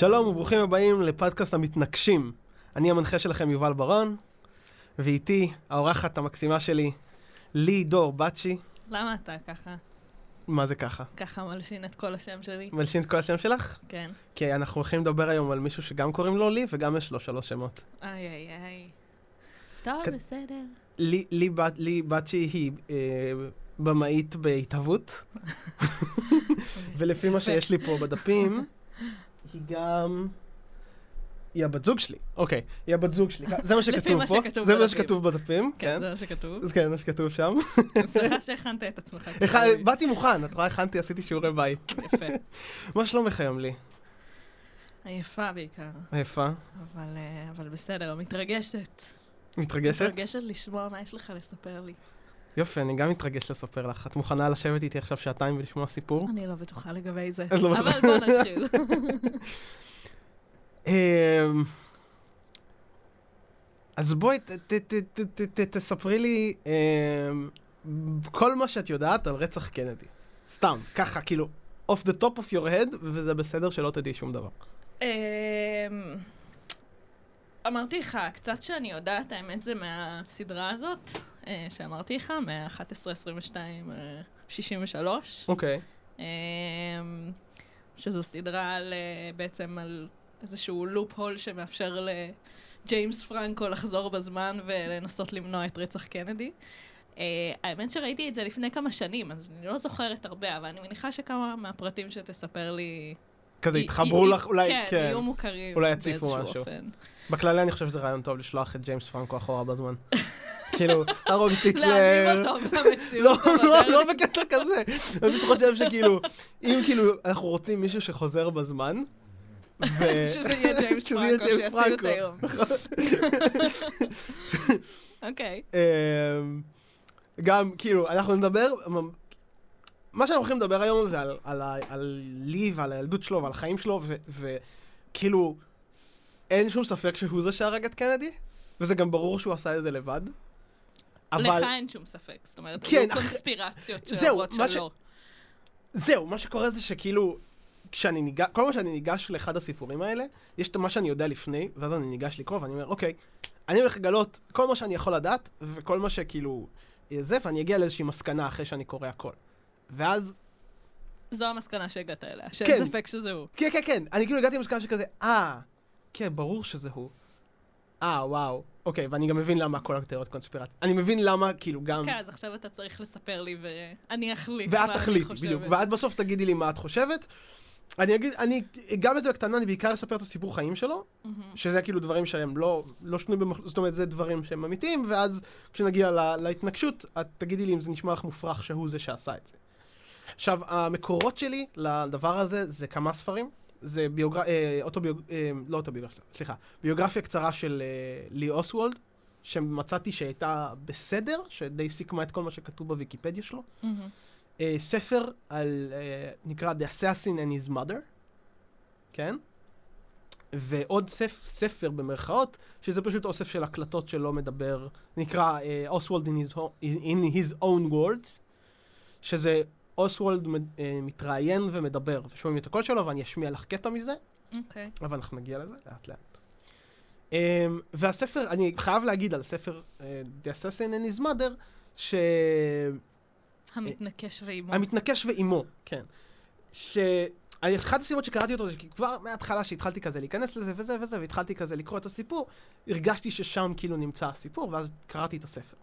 שלום וברוכים הבאים לפודקאסט המתנגשים. אני המנחה שלכם יובל ברון, ואיתי האורחת המקסימה שלי, לי דור בצ'י. למה אתה ככה? מה זה ככה? ככה מלשין את כל השם שלי? מלשין את כל השם שלך? כן. כי אנחנו הולכים לדבר היום על מישהו שגם קוראים לו לי וגם יש לו שלוש שמות. איי איי איי. טוב, כ- בסדר. לי, לי, לי בצ'י היא אה, במאית בהתהוות, ולפי מה. שיש לי פה בדפים, היא גם... היא הבת זוג שלי. אוקיי, היא הבת זוג שלי. זה מה שכתוב מה פה. זה מה. שכתוב בדפים, כן, כן. זה מה שכתוב. כן, מה שכתוב שם. שמחה שהכנת את עצמך. באתי מוכן, את רואה, הכנתי, עשיתי שיעורי בית. יפה. מה שלומך היום לי? עייפה בעיקר. יפה. אבל, אה, אבל בסדר, מתרגשת. מתרגשת? מתרגשת לשמוע מה יש לך לספר לי. יופי, אני גם מתרגש לספר לך. את מוכנה לשבת איתי עכשיו שעתיים ולשמוע סיפור? אני לא בטוחה לגבי זה. לא. אבל בוא נתחיל. אמ, אז בואי, תספרי לי אמ, כל מה שאת יודעת על רצח קנדי. סתם, ככה, כאילו, off the top of your head, וזה בסדר שלא תדעי שום דבר. אמ, אמרתי לך, קצת שאני יודעת, האמת זה מהסדרה הזאת, אה, שאמרתי לך, מ-11-22-63, אוקיי. אמ, שזו סדרה על, אה, בעצם על איזשהו לופ הול שמאפשר לג'יימס פרנקו לחזור בזמן ולנסות למנוע את רצח קנדי. Uh, האמת שראיתי את זה לפני כמה שנים, אז אני לא זוכרת הרבה, אבל אני מניחה שכמה מהפרטים שתספר לי... כזה י- התחברו י- לך, אולי, כן, כן. יהיו מוכרים אולי יציפו משהו. אופן. בכללי אני חושב שזה רעיון טוב לשלוח את ג'יימס פרנקו אחורה בזמן. כאילו, הרוג את היטלר. להעליב אותו לא, במציאות. לא, אבל לא בקטע כזה. אני פשוט חושב שכאילו, אם כאילו אנחנו רוצים מישהו שחוזר בזמן. שזה יהיה ג'יימס פרנקו, שיציל את. היום. אוקיי. אמ, גם, כאילו, אנחנו נדבר, מה שאנחנו הולכים לדבר היום זה על, על, ה- על לי ועל הילדות שלו ועל החיים שלו, וכאילו, אין שום ספק שהוא זה שהרג את קנדי, וזה גם ברור שהוא עשה את זה לבד. לך אבל אין שום ספק, זאת אומרת, כן, היו קונספירציות שאומרות מה ש- שלא. זהו, מה שקורה זה שכאילו, כשאני ניגש, כל פעם שאני ניגש לאחד הסיפורים האלה, יש את מה שאני יודע לפני, ואז אני ניגש לקרוא, ואני אומר, אוקיי, אני הולך לגלות כל מה שאני יכול לדעת, וכל מה שכאילו, יהיה זה, ואני אגיע לאיזושהי מסקנה אחרי שאני קורא הכל. ואז, זו המסקנה שהגעת אליה, כן. שאין ספק שזה הוא. כן, כן, כן, אני כאילו הגעתי למסקנה שכזה, אה, כן, ברור שזה הוא. אה, וואו. אוקיי, ואני גם מבין למה כל התיאוריות קונספירציה. אני מבין למה, כאילו, גם... כן, אז עכשיו אתה צריך לספר לי ואני אחליט ואת מה אני תחליטי, חושבת. בדיוק. ואת בסוף תגידי לי מה את חושבת. אני אגיד, אני, גם את זה בקטנה, אני בעיקר אספר את הסיפור חיים שלו, מהמם. שזה כאילו דברים שהם לא, לא שנויים במחלוקת, זאת אומרת, זה דברים שהם אמיתיים, ואז כשנגיע לה, להתנגשות, את תגידי לי אם זה נשמע לך מופרך שהוא זה שעשה את זה. עכשיו, המקורות שלי לדבר הזה זה כמה ספרים. זה ביוגר... אה, אוטוביוג... אה, לא אוטוביוגרפיה, סליחה. ביוגרפיה קצרה של אה, לי אוסוולד, שמצאתי שהייתה בסדר, שדי סיכמה את כל מה שכתוב בוויקיפדיה שלו. מהמם. אה, ספר על, אה, נקרא The Assassin and His Mother, כן? ועוד ספ, ספר במרכאות, שזה פשוט אוסף של הקלטות שלא מדבר, נקרא אה, Oswald in his, ho- in his own words, שזה אוסוולד אה, מתראיין ומדבר, ושומעים את הקול שלו, ואני אשמיע לך קטע מזה, אוקיי. אבל אנחנו נגיע לזה לאט לאט. Um, והספר, אני חייב להגיד על ספר uh, The Assassin and His Mother, ש... המתנקש ועימו. המתנקש ואימו, כן. שאחת הסיבות שקראתי אותו זה כי כבר מההתחלה שהתחלתי כזה להיכנס לזה וזה וזה, והתחלתי כזה לקרוא את הסיפור, הרגשתי ששם כאילו נמצא הסיפור, ואז קראתי את הספר.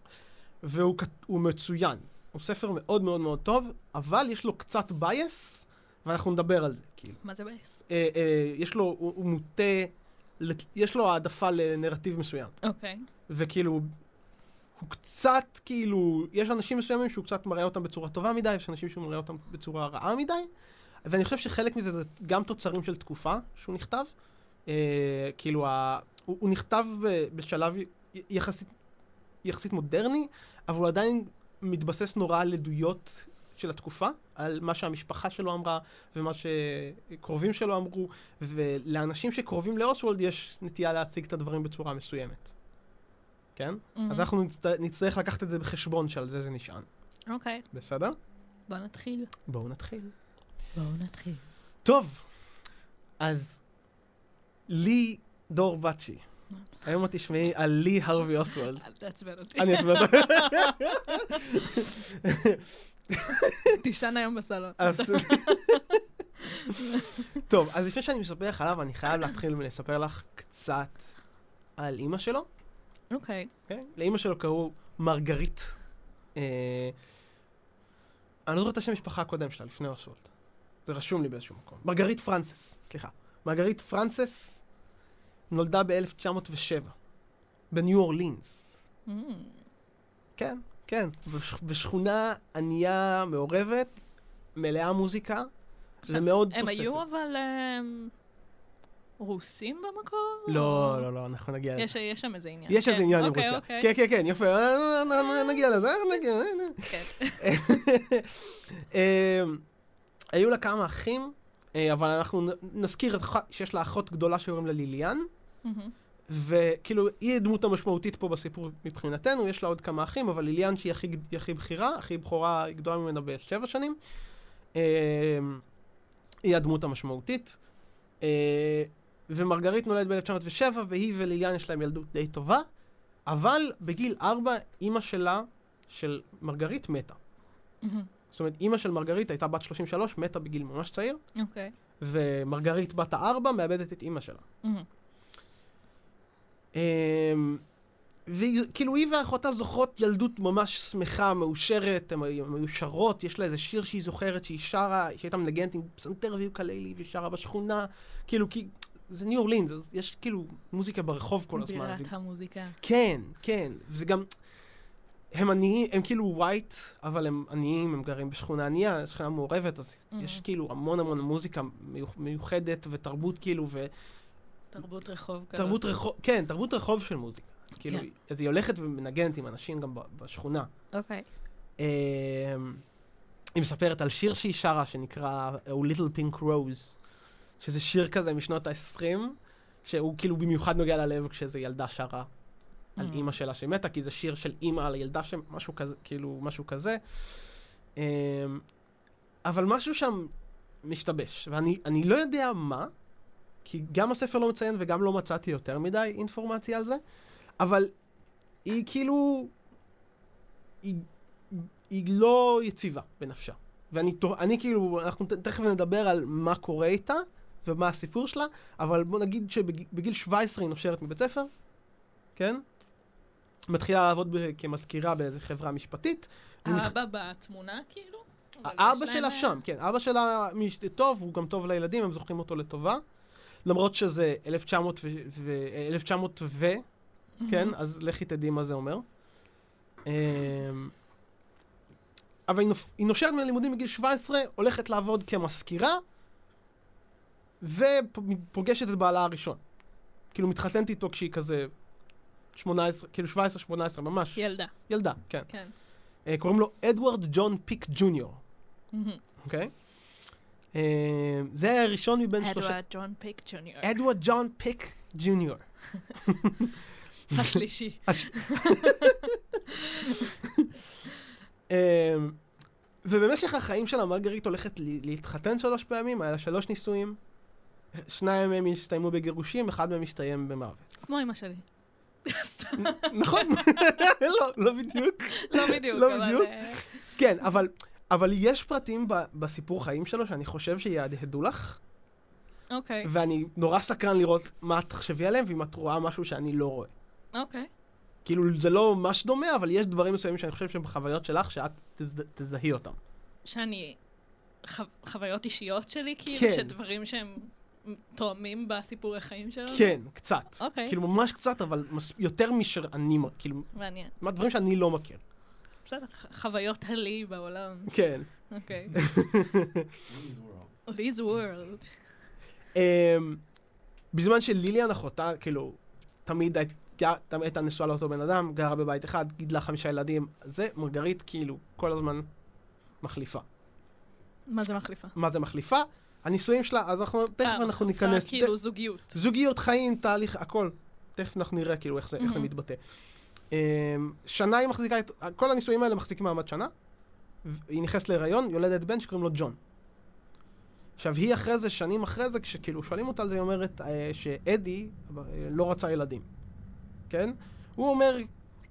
והוא מצוין. הוא ספר מאוד מאוד מאוד טוב, אבל יש לו קצת bias, ואנחנו נדבר על זה, כאילו. מה זה bias? אה, אה, יש לו, הוא, הוא מוטה, לת- יש לו העדפה לנרטיב מסוים. אוקיי. וכאילו, הוא קצת, כאילו, יש אנשים מסוימים שהוא קצת מראה אותם בצורה טובה מדי, יש אנשים שהוא מראה אותם בצורה רעה מדי, ואני חושב שחלק מזה זה גם תוצרים של תקופה שהוא נכתב. אה, כאילו, ה, הוא, הוא נכתב בשלב יחסית, יחסית מודרני, אבל הוא עדיין מתבסס נורא על עדויות של התקופה, על מה שהמשפחה שלו אמרה ומה שקרובים שלו אמרו, ולאנשים שקרובים לאוסוולד יש נטייה להציג את הדברים בצורה מסוימת. כן? מהמם. אז אנחנו נצט... נצטרך לקחת את זה בחשבון שעל זה זה נשען. אוקיי. בסדר? בוא נתחיל. בואו נתחיל. בואו נתחיל. טוב, אז לי דור בצ'י. היום את תשמעי על לי הרווי אוסוולד. אל תעצבן אותי. אני אצביע אותו. תישן היום בסלון. טוב, אז לפני שאני מספר לך עליו, אני חייב להתחיל ולספר לך קצת על אימא שלו. אוקיי. אוקיי? לאימא שלו קראו מרגרית. אה, אני לא זוכר את השם המשפחה הקודם שלה, לפני אוסוולד. זה רשום לי באיזשהו מקום. מרגרית פרנסס, סליחה. מרגרית פרנסס נולדה ב-1907, בניו אורלינס. Mm. כן, כן, בש- בשכונה ענייה מעורבת, מלאה מוזיקה, עכשיו, ומאוד הם תוססת. היו אבל אמ, רוסים במקור? לא, או- לא, לא, אנחנו נגיע לזה. יש יש שם איזה עניין. יש איזה כן, עניין עם אוקיי, רוסיה. אוקיי. כן, כן, כן, יפה, אה, אה, אה, נגיע לזה, אה, נגיע, אה. כן. אה, היו לה כמה אחים, אבל אנחנו נזכיר שיש לה אחות גדולה שקוראים לה ליליאן. וכאילו, היא הדמות המשמעותית פה בסיפור מבחינתנו, יש לה עוד כמה אחים, אבל ליליאן שהיא הכי, הכי בכירה, הכי בכורה, היא גדולה ממנה בשבע שנים. אה, היא הדמות המשמעותית. אה, ומרגרית נולדת ב-1907, והיא וליליאן יש להם ילדות די טובה, אבל בגיל ארבע, אימא שלה, של מרגרית, מתה. זאת אומרת, אימא של מרגרית הייתה בת 33, מתה בגיל ממש צעיר, אוקיי. ומרגרית בת הארבע מאבדת את אימא שלה. מהמם. אמ, וכאילו היא ואחותה זוכרות ילדות ממש שמחה, מאושרת, הן מיושרות, יש לה איזה שיר שהיא זוכרת שהיא שרה, שהייתה מנגנת עם פסנתר ויוקללי והיא שרה בשכונה, כאילו כי זה ניו אורלינס, יש כאילו מוזיקה ברחוב כל הזמן. בירת זה- המוזיקה. כן, כן, וזה גם, הם עניים, הם כאילו ווייט, אבל הם עניים, הם גרים בשכונה ענייה, שכונה מעורבת, אז Mhm. יש כאילו המון המון מוזיקה מיוח- מיוחדת ותרבות כאילו, ו... תרבות רחוב כזאת. תרבות רחוב, כן, תרבות רחוב של מוזיקה. כאילו, כן. אז היא הולכת ומנגנת עם אנשים גם בשכונה. אוקיי. אמ, היא מספרת על שיר שהיא שרה שנקרא A Little Pink Rose, שזה שיר כזה משנות ה-20, שהוא כאילו במיוחד נוגע ללב כשאיזו ילדה שרה על Mm. אימא שלה שמתה, כי זה שיר של אימא על הילדה שם, משהו כזה, כאילו, משהו כזה. אמ, אבל משהו שם משתבש, ואני אני לא יודע מה, כי גם הספר לא מציין וגם לא מצאתי יותר מדי אינפורמציה על זה, אבל היא כאילו... היא, היא לא יציבה בנפשה. ואני אני כאילו, אנחנו תכף נדבר על מה קורה איתה ומה הסיפור שלה, אבל בוא נגיד שבגיל 17 היא נושרת מבית ספר, כן? מתחילה לעבוד ב- כמזכירה באיזה חברה משפטית. האבא בתמונה כאילו? אבל האבא יש להם, שלה אה, שם, כן. אבא שלה טוב, הוא גם טוב לילדים, הם זוכרים אותו לטובה. למרות שזה 1900 ו... ו- 1900 ו... כן, אז לכי תדעי מה זה אומר. אמ, אבל היא נופ- היא נושרת מהלימודים בגיל 17, הולכת לעבוד כמזכירה, ופוגשת את בעלה הראשון. כאילו מתחתנת איתו כשהיא כזה 18, כאילו 17-18, ממש. ילדה, ילדה, כן. כן. אה, קוראים לו אדוארד ג'ון פיק ג'וניור. אוקיי? אה, זה היה הראשון מבין שלושה... אדוארד ג'ון פיק ג'וניור. אדוארד ג'ון פיק ג'וניור. השלישי. אמ, ובמשך החיים שלה מרגרית הולכת להתחתן שלוש פעמים, היה לה שלוש נישואים. שניים מהם הסתיימו בגירושים, אחד מהם הסתיים במוות. כמו אמא שלי. נכון? לא, לא בדיוק. לא בדיוק, לא אבל... אה, כן, אבל, אבל יש פרטים ב, בסיפור חיים שלו שאני חושב שיהדהדו לך, אוקיי, ואני נורא סקרן לראות מה את תחשבי עליהם, ואם את רואה משהו שאני לא רואה. אוקיי. כאילו, זה לא ממש דומה, אבל יש דברים מסוימים שאני חושב שהם בחוויות שלך, שאת תז- תזהי אותם. שאני... חו- חוויות אישיות שלי, כאילו, כן. שדברים שהם תואמים בסיפור החיים שלו? כן, קצת. אוקיי, כאילו, ממש קצת, אבל מס... יותר מאשר אני, מ- כאילו, מעניין. מהדברים שאני לא מכיר. בסדר, חוויות הלי בעולם. כן. אוקיי. Liz World. אמ, בזמן שליליאן אחותה, כאילו, תמיד היית- תמיד הייתה נשואה לאותו בן אדם, גרה בבית אחד, גידלה חמישה ילדים, זה, מרגרית, כאילו, כל הזמן מחליפה. מה זה מחליפה? מה זה מחליפה? הנישואים שלה, אז אנחנו, תכף אה, אנחנו מחליפה, ניכנס. כאילו זוגיות. זוגיות, חיים, תהליך, הכל. תכף אנחנו נראה כאילו איך זה. מתבטא. Um, שנה היא מחזיקה את... כל הנישואים האלה מחזיקים מעמד שנה. היא נכנסת להיריון, יולדת בן שקוראים לו ג'ון. עכשיו, היא אחרי זה, שנים אחרי זה, כשכאילו שואלים אותה על זה, היא אומרת אה, שאדי אה, לא רצה ילדים, כן? הוא אומר,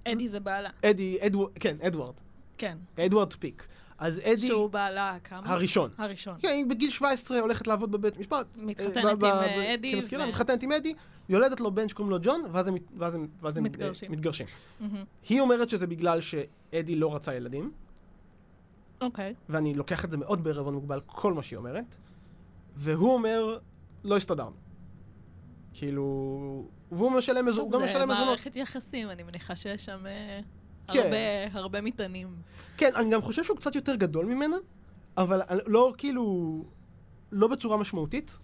אדי זה בעלה. אדי, אדוארד, כן, אדוארד, כן. אדוארד פיק. אז אדי, שהוא בעלה כמה? הראשון. הראשון. כן, היא בגיל 17 הולכת לעבוד בבית משפט. מתחתנת אה, עם, אה, אדי כמזכירה, מתחתנת עם אדי, יולדת לו בן שקוראים לו ג'ון, ואז הם, ואז הם, ואז הם אה, מתגרשים. מתגרשים. היא אומרת שזה בגלל שאדי לא רצה ילדים, אוקיי. ואני לוקח את זה מאוד בערבון מוגבל, כל מה שהיא אומרת, והוא אומר, לא הסתדרנו. כאילו... והוא משלם מזונות, זה. מערכת יחסים, אני מניחה שיש שם כן. הרבה- הרבה מטענים. כן, אני גם חושב שהוא קצת יותר גדול ממנה, אבל לא כאילו... לא בצורה משמעותית,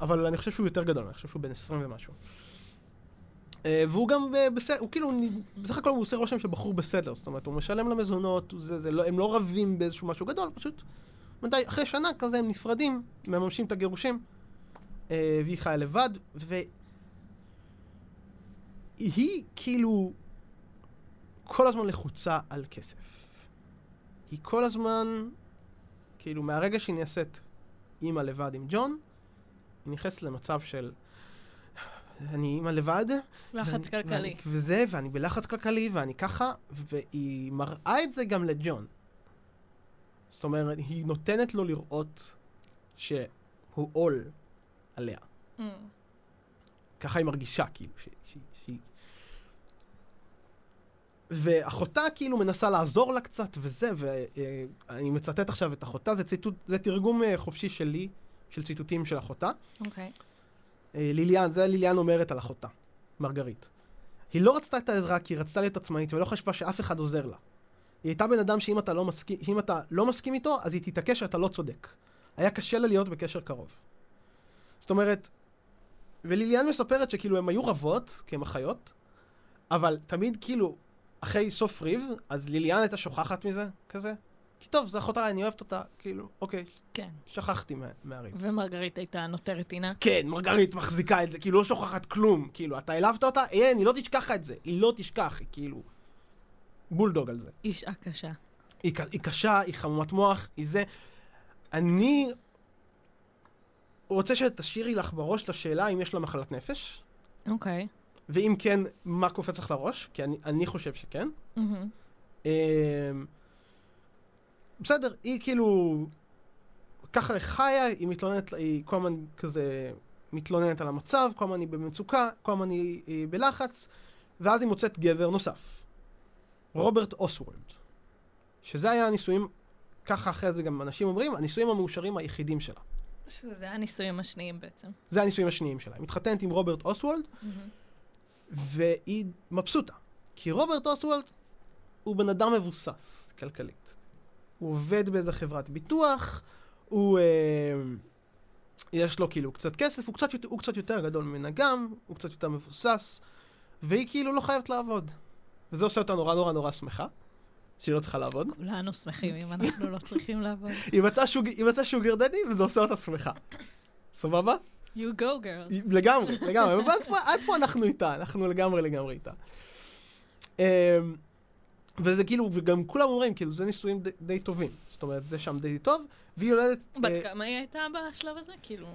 אבל אני חושב שהוא יותר גדול, אני חושב שהוא בן 20 ומשהו. אה, והוא גם בסדר, הוא כאילו, בסך הכל הוא עושה רושם של בחור בסדר, זאת אומרת, הוא משלם למזונות, זה, זה לא, הם לא רבים באיזשהו משהו גדול, פשוט, מדי, אחרי שנה כזה הם נפרדים, מממשים את הגירושים, אה, והיא חיה לבד, והיא כאילו כל הזמן לחוצה על כסף. היא כל הזמן, כאילו, מהרגע שהיא נעשית אימא לבד עם ג'ון, היא נכנסת למצב של... אני אימא לבד. לחץ ואני- כלכלי. ואני, וזה, ואני בלחץ כלכלי, ואני ככה, והיא מראה את זה גם לג'ון. זאת אומרת, היא נותנת לו לראות שהוא עול עליה. Mm. ככה היא מרגישה, כאילו, ש- ש-. ואחותה כאילו מנסה לעזור לה קצת וזה, ואני מצטט עכשיו את אחותה, זה ציטוט, זה תרגום אה, חופשי שלי, של ציטוטים של אחותה. אוקיי. אה, ליליאן, זה ליליאן אומרת על אחותה, מרגרית. היא לא רצתה את העזרה כי היא רצתה להיות עצמאית ולא חשבה שאף אחד עוזר לה. היא הייתה בן אדם שאם אתה לא מסכים, אתה לא מסכים איתו, אז היא תתעקש שאתה לא צודק. היה קשה לה להיות בקשר קרוב. זאת אומרת, וליליאן מספרת שכאילו הם היו רבות, כי הם אחיות, אבל תמיד כאילו, אחרי סוף ריב, אז ליליאן הייתה שוכחת מזה, כזה. כי טוב, זו אחותה, אני אוהבת אותה, כאילו, אוקיי, כן. שכחתי מה, מהריב. ומרגרית הייתה נותרת עינה. כן, מרגרית מחזיקה את זה, כאילו לא שוכחת כלום. כאילו, אתה העלבת אותה? אין, היא לא תשכח את זה. היא לא תשכח, היא כאילו... בולדוג על זה. אישה קשה. היא, היא קשה, היא חמומת מוח, היא זה. אני רוצה שתשאירי לך בראש את השאלה אם יש לה מחלת נפש, אוקיי. ואם כן, מה קופץ לך לראש? כי אני, אני חושב שכן. מהמם. אמ, בסדר, היא כאילו... ככה היא חיה, היא מתלוננת, היא כל הזמן כזה מתלוננת על המצב, כל הזמן היא במצוקה, כל הזמן היא, היא בלחץ, ואז היא מוצאת גבר נוסף, רוברט אוסוולד, שזה היה הנישואים, ככה אחרי זה גם אנשים אומרים, הנישואים המאושרים היחידים שלה. שזה הנישואים השניים בעצם. זה הנישואים השניים שלה. היא מתחתנת עם רוברט אוסוולד, מהמם. והיא מבסוטה. כי רוברט אוסוולד הוא בן אדם מבוסס כלכלית. הוא עובד באיזה חברת ביטוח, הוא... אה, יש לו כאילו קצת כסף, הוא קצת, הוא קצת יותר גדול ממנה גם, הוא קצת יותר מבוסס, והיא כאילו לא חייבת לעבוד. וזה עושה אותה נורא נורא נורא שמחה, שהיא לא צריכה לעבוד. כולנו שמחים אם אנחנו לא צריכים לעבוד. היא מצאה שוג, היא מצאה שוגר דדי, וזה עושה אותה שמחה. סבבה? You go girl. לגמרי, לגמרי. ועד פה, עד פה אנחנו איתה, אנחנו לגמרי לגמרי איתה. אמ, וזה כאילו, וגם כולם אומרים, כאילו, זה נישואים די, די טובים. זאת אומרת, זה שם די טוב, והיא יולדת... בת אה, כמה היא הייתה בשלב הזה? כאילו,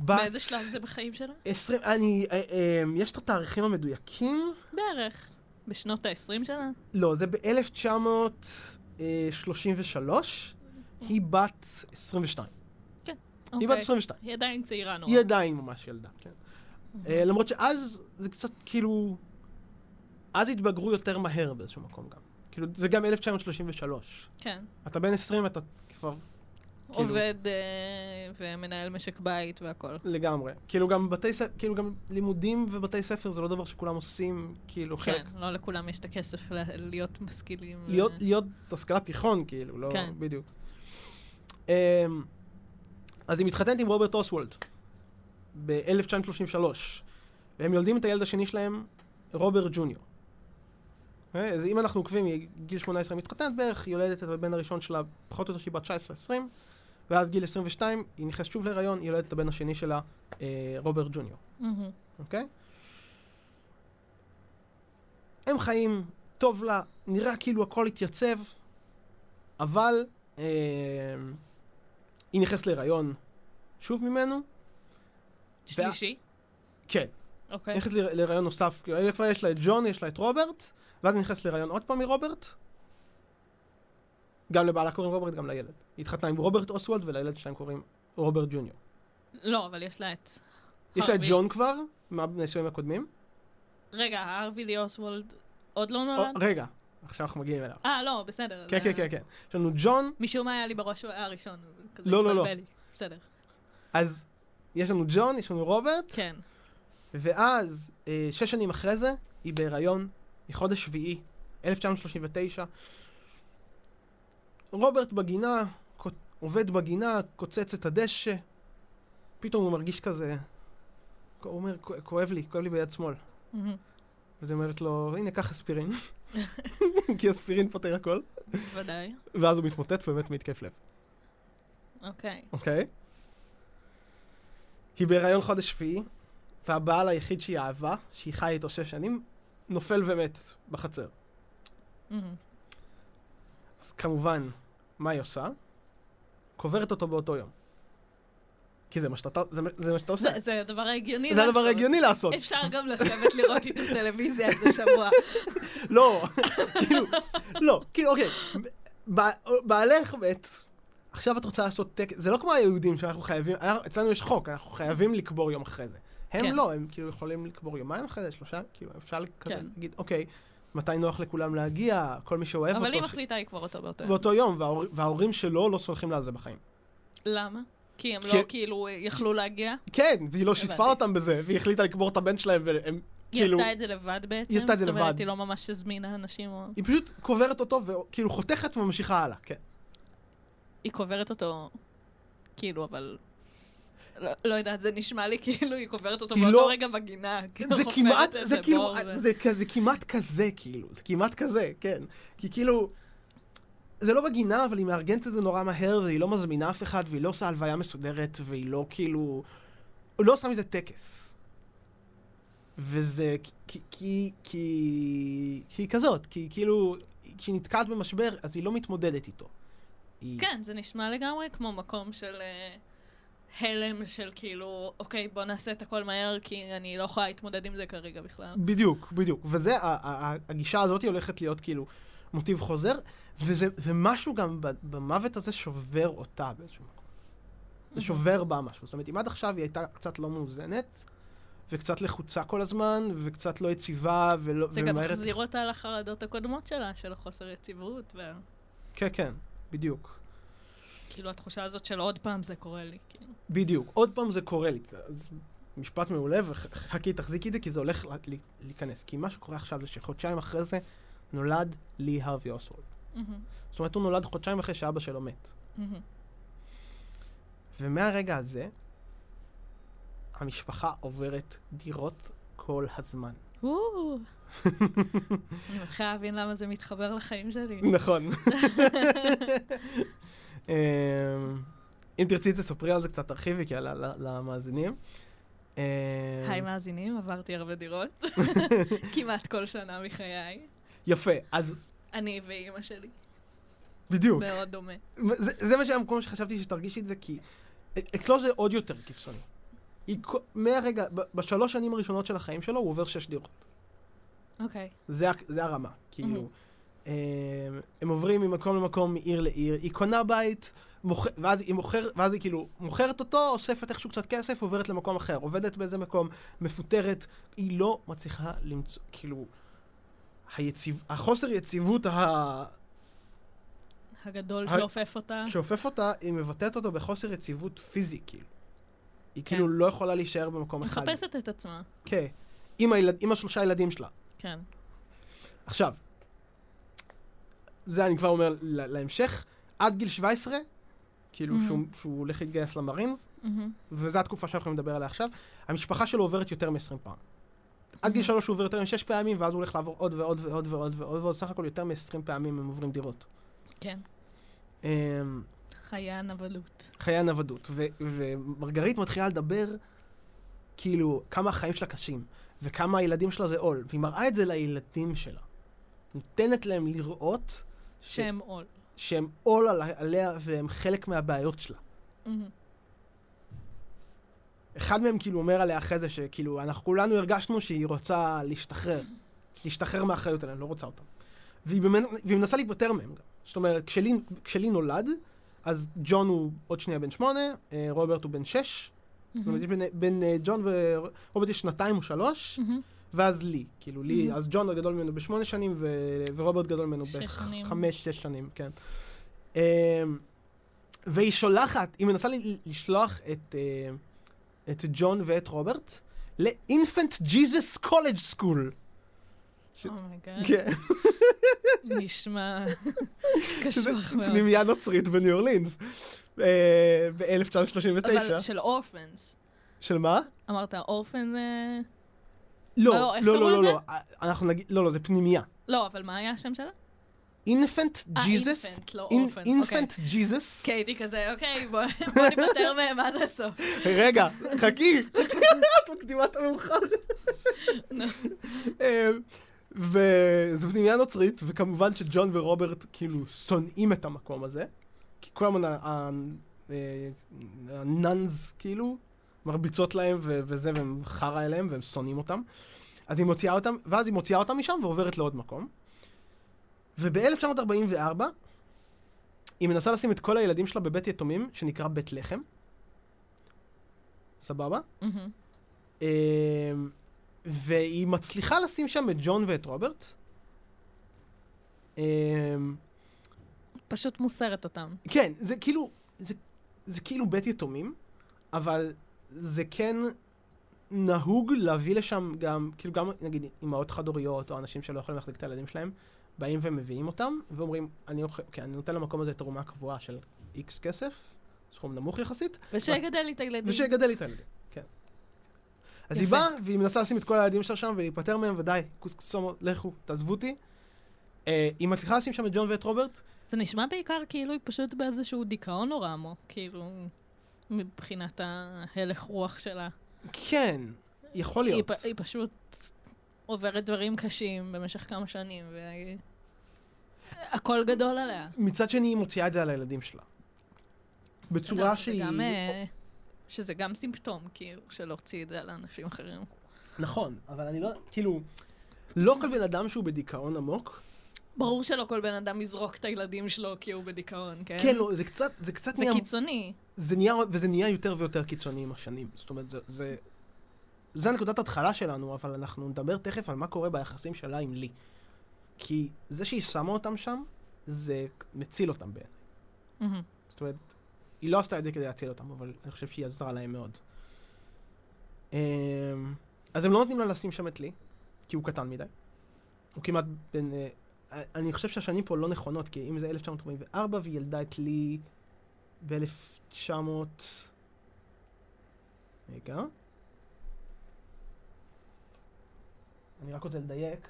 בת באיזה שלב זה בחיים שלה? 20... 20, אני, אה, אה, יש את התאריכים המדויקים? בערך. בשנות ה-20 שלה? לא, זה ב-1933, היא בת 22. היא בת אוקיי. 22. היא עדיין צעירה נורא. היא עדיין ממש ילדה, כן. אה, למרות שאז זה קצת כאילו... אז התבגרו יותר מהר באיזשהו מקום גם. כאילו, זה גם 1933. כן. אתה בן 20, אתה כבר כאילו- עובד אה, ומנהל משק בית והכל. לגמרי. כאילו גם בתי ספר, כאילו גם לימודים ובתי ספר זה לא דבר שכולם עושים, כאילו חלק. כן, לא לכולם יש את הכסף ל- להיות משכילים. ו- להיות, להיות השכלת תיכון, כאילו, לא... כן. בדיוק. Um, אז היא מתחתנת עם רוברט אוסוולד ב-1933, והם יולדים את הילד השני שלהם, רוברט ג'וניור. אוקיי? אז אם אנחנו עוקבים, היא גיל 18 מתחתנת בערך, היא יולדת את הבן הראשון שלה, פחות או יותר שהיא בת 19-20, ואז גיל 22, היא נכנסת שוב להיריון, היא יולדת את הבן השני שלה, אה, רוברט ג'וניור. מהמם. אוקיי? הם חיים, טוב לה, נראה כאילו הכל התייצב, אבל אה, היא נכנסת להיריון שוב ממנו. שלישי? כן. אוקיי. היא נכנסת להיריון נוסף, כאילו, כבר יש לה את ג'ון, יש לה את רוברט, ואז היא נכנסת להיריון עוד פעם מרוברט. גם לבעלה קוראים רוברט, גם לילד. היא התחתנה עם רוברט אוסוולד, ולילד שלהם קוראים רוברט ג'וניור. לא, אבל יש לה את... יש לה את. ג'ון כבר, מהנישואים הקודמים. רגע, הארווי לי אוסוולד עוד לא או, נולד? רגע, עכשיו אנחנו מגיעים אליו. אה, לא, בסדר. כן, כן, כן, כן. יש לנו ג'ון, משום מה היה לי בראש שהוא היה הראשון. לא, לא, לא. בסדר. אז יש לנו ג'ון, יש לנו רוברט, כן. ואז, אה, שש שנים אחרי זה, היא בהיריון, היא חודש שביעי, 1939. רוברט בגינה, עובד בגינה, קוצץ את הדשא, פתאום הוא מרגיש כזה, הוא אומר, "כ- כואב לי, כואב לי ביד שמאל. מהמם. אז היא אומרת לו, הנה, קח אספירין. כי אספירין פותר הכל. ודאי. ואז הוא מתמוטט ומת מהתקף לב, אוקיי. אוקיי? היא בהיריון חודש שביעי, והבעל היחיד שהיא אהבה, שהיא חיה איתו שש שנים, נופל ומת בחצר. אז כמובן, מה היא עושה? קוברת אותו באותו יום. כי זה מה שאתה, זה, זה מה שאתה עושה. זה- זה הדבר ההגיוני זה הדבר לעשות. ההגיוני לעשות. אפשר גם לשבת לראות איתו טלוויזיה איזה שבוע. לא, כאילו, לא, כאילו, אוקיי, ב- בעלך מת, עכשיו את רוצה לעשות טקס, זה לא כמו היהודים שאנחנו חייבים, אצלנו יש חוק, אנחנו חייבים לקבור יום אחרי זה. הם כן. לא, הם כאילו יכולים לקבור יומיים אחרי זה, שלושה, כאילו, אפשר כזה כן. להגיד, אוקיי, מתי נוח לכולם להגיע, כל מי שאוהב אבל היא אותו, ש- מחליטה לקבור אותו באותו יום. באותו יום, וההור- וההורים שלו לא סולחים לה על זה בחיים. למה? כי הם כי- לא כאילו יכלו להגיע? כן, והיא לא שיתפה. אותם בזה, והיא החליטה לקבור את הבן שלהם, והם היא כאילו... עשתה את זה לבד בעצם? היא עשתה את זה זאת אומרת, לבד. היא לא ממש הזמינה אנשים או... היא פשוט קוברת אותו, וכאילו חותכת וממשיכה הלאה, כן. היא קוברת אותו, כאילו, אבל... לא, לא יודעת, זה נשמע לי כאילו היא קוברת אותו היא באותו לא- רגע בגינה. זה כמעט, זה כאילו, ו- זה כזה כמעט כזה, כאילו, זה כמעט כזה, כן. כי כאילו, זה לא בגינה, אבל היא מארגנת את זה נורא מהר, והיא לא מזמינה אף אחד, והיא לא עושה הלוויה מסודרת, והיא לא כאילו, היא לא עושה מזה טקס. וזה כי, כי, כי, כי היא כזאת, כי כאילו, כשהיא נתקעת במשבר, אז היא לא מתמודדת איתו. היא, כן, זה נשמע לגמרי כמו מקום של אה, הלם של כאילו, אוקיי, בוא נעשה את הכל מהר, כי אני לא יכולה להתמודד עם זה כרגע בכלל. בדיוק, בדיוק. וזה, הגישה הזאת היא הולכת להיות כאילו מוטיב חוזר, ומשהו גם במוות הזה שובר אותה באיזשהו מקום. זה שובר בה משהו. זאת אומרת, אם עד עכשיו היא הייתה קצת לא מאוזנת, וקצת לחוצה כל הזמן, וקצת לא יציבה, ולא... זה גם וממהרת- מחזיר אותה לחרדות הקודמות שלה, של החוסר יציבות, כן, כן, בדיוק. וכאילו התחושה הזאת של עוד פעם זה קורה לי, כאילו. בדיוק. עוד פעם זה קורה לי. אז משפט מעולה, וחכי, תחזיקי את זה, כי זה הולך להיכנס. כי מה שקורה עכשיו זה שחודשיים אחרי זה נולד לי הרווי אוסוולד. מהמם, זאת אומרת, הוא נולד חודשיים אחרי שאבא שלו מת. מהמם. ומהרגע הזה, המשפחה עוברת דירות כל הזמן. אני מתחילה להבין למה זה מתחבר לחיים שלי. נכון. אמ, אם תרצי תספרי על זה קצת, תרחיבי, כי למאזינים. אמ, היי מאזינים, עברתי הרבה דירות. כמעט כל שנה מחיי. יפה, אז אני ואימא שלי. בדיוק. מאוד דומה. זה, זה מה שהמקום שחשבתי שתרגישי את זה, כי אצלו זה עוד יותר קיצוני. מהרגע, בשלוש שנים הראשונות של החיים שלו, הוא עובר שש דירות. אוקיי. זה, ה- זה הרמה, כאילו. מהמם. הם, הם עוברים ממקום למקום, מעיר לעיר, היא קונה בית, מוכ... ואז היא מוכרת, ואז היא כאילו מוכרת אותו, אוספת איכשהו קצת כסף, עוברת למקום אחר, עובדת באיזה מקום, מפוטרת, היא לא מצליחה למצוא, כאילו, היציב... החוסר יציבות ה... הגדול ה- שאופף אותה. שאופף אותה, היא מבטאת אותו בחוסר יציבות פיזי, כאילו. היא כאילו לא יכולה להישאר במקום אחד. מחפשת את עצמה. כן. עם, הילד... עם השלושה ילדים שלה. כן. עכשיו, זה אני כבר אומר להמשך, עד גיל 17, כאילו מהמם. שהוא, שהוא הולך להתגייס למרינס, מהמם. וזו התקופה שאנחנו יכולים לדבר עליה עכשיו, המשפחה שלו עוברת יותר מ-20 פעם. עד גיל. 3 הוא עובר יותר מ-6 פעמים, ואז הוא הולך לעבור עוד ועוד ועוד ועוד ועוד ועוד, סך הכל יותר מ-20 פעמים הם עוברים דירות. כן. אמ, חיי הנבלות. חיי הנוודות. ומרגרית מתחילה לדבר, כאילו, כמה החיים שלה קשים, וכמה הילדים שלה זה עול, והיא מראה את זה לילדים שלה. נותנת להם לראות ש- שם עול. שהם עול על- עליה והם חלק מהבעיות שלה. אחד מהם כאילו אומר עליה אחרי זה שכאילו, אנחנו כולנו הרגשנו שהיא רוצה להשתחרר. להשתחרר מהאחריות עליהם, לא רוצה אותם. והיא, במנ... והיא מנסה להיפטר מהם גם. זאת אומרת, כשלי, כשלי נולד, אז ג'ון הוא עוד שנייה בן שמונה, אה, רוברט הוא בן שש. זאת אומרת, יש בין, בין אה, ג'ון ורוברט יש שנתיים או שלוש, מהמם. ואז לי. כאילו, לי, Mhm. אז ג'ון גדול ממנו בשמונה שנים, ו... ורוברט גדול ממנו. בחמש, שש שנים, כן. אמ, והיא שולחת, היא מנסה לשלוח את, אה, את ג'ון ואת רוברט ל Infant Jesus College School. oh my God. כן, נשמע קשוח מאוד. פנימייה נוצרית בניו אורלינס. ב-1939. אבל של orphans. של מה? אמרת orphan... אה, לא, לא, לא, לא, לא? לא, אנחנו נגיד, לא, לא, זה פנימייה. לא, אבל מה היה השם שלה? Infant אה, Jesus, Infant, לא orphan. Infant ג'יזוס, אוקיי, הייתי כזה, אוקיי, בוא ניפטר מהם עד הסוף. רגע, חכי, את מקדימה את המאוחר. אה, וזו פנימייה נוצרית, וכמובן שג'ון ורוברט כאילו שונאים את המקום הזה, כי כל הזמן אה, הנאנז כאילו מרביצות להם וזה, והם חרא אליהם, והם שונאים אותם. אז היא מוציאה אותם, ואז היא מוציאה אותם משם ועוברת לעוד מקום. וב-1944 היא מנסה לשים את כל הילדים שלה בבית יתומים, שנקרא בית לחם. סבבה? אמ, והיא מצליחה לשים שם את ג'ון ואת רוברט. אמ, פשוט מוסרת אותם. כן, זה כאילו, זה, זה כאילו בית יתומים, אבל זה כן נהוג להביא לשם גם, כאילו גם נגיד אימהות חד-הוריות או אנשים שלא יכולים להחזיק את הילדים שלהם, באים ומביאים אותם, ואומרים, אני, אוכל, כן, אני נותן למקום הזה תרומה קבועה של איקס כסף, סכום נמוך יחסית, ושיגדל לי את הילדים. ושיגדל לי את הילדים, כן. אז היא יפה. באה, והיא מנסה לשים את כל הילדים שלה שם ולהיפטר מהם, ודי, כוס כוסומו, לכו, תעזבו אותי. אה, היא מצליחה לשים שם את ג'ון ואת רוברט, זה נשמע בעיקר כאילו היא פשוט באיזשהו דיכאון נורא עמוק, כאילו, מבחינת ההלך רוח שלה. כן, יכול היא, להיות. פ- היא פשוט עוברת דברים קשים במשך כמה שנים, והכל גדול עליה. מצד שני, היא מוציאה את זה על הילדים שלה. בצורה שזה שהיא... גם, אה, שזה גם סימפטום, כאילו, של להוציא את זה על אנשים אחרים. נכון, אבל אני לא... כאילו, לא כל בן אדם שהוא בדיכאון עמוק, ברור שלא כל בן אדם יזרוק את הילדים שלו כי הוא בדיכאון, כן? כן, לא, זה קצת, זה קצת זה נהיה... קיצוני. זה נהיה, וזה נהיה יותר ויותר קיצוני עם השנים. זאת אומרת, זה, זה, זה נקודת התחלה שלנו, אבל אנחנו נדבר תכף על מה קורה ביחסים שלה עם לי. כי זה שהיא שמה אותם שם, זה מציל אותם בעיניי. מהמם. זאת אומרת, היא לא עשתה את זה כדי להציל אותם, אבל אני חושב שהיא עזרה להם מאוד. אמ, אז הם לא נותנים לה לשים שם את לי, כי הוא קטן מדי. הוא כמעט בין... אה, אני חושב שהשנים פה לא נכונות, כי אם זה 1944 והיא ילדה את לי ב-1900... רגע. אני רק רוצה לדייק.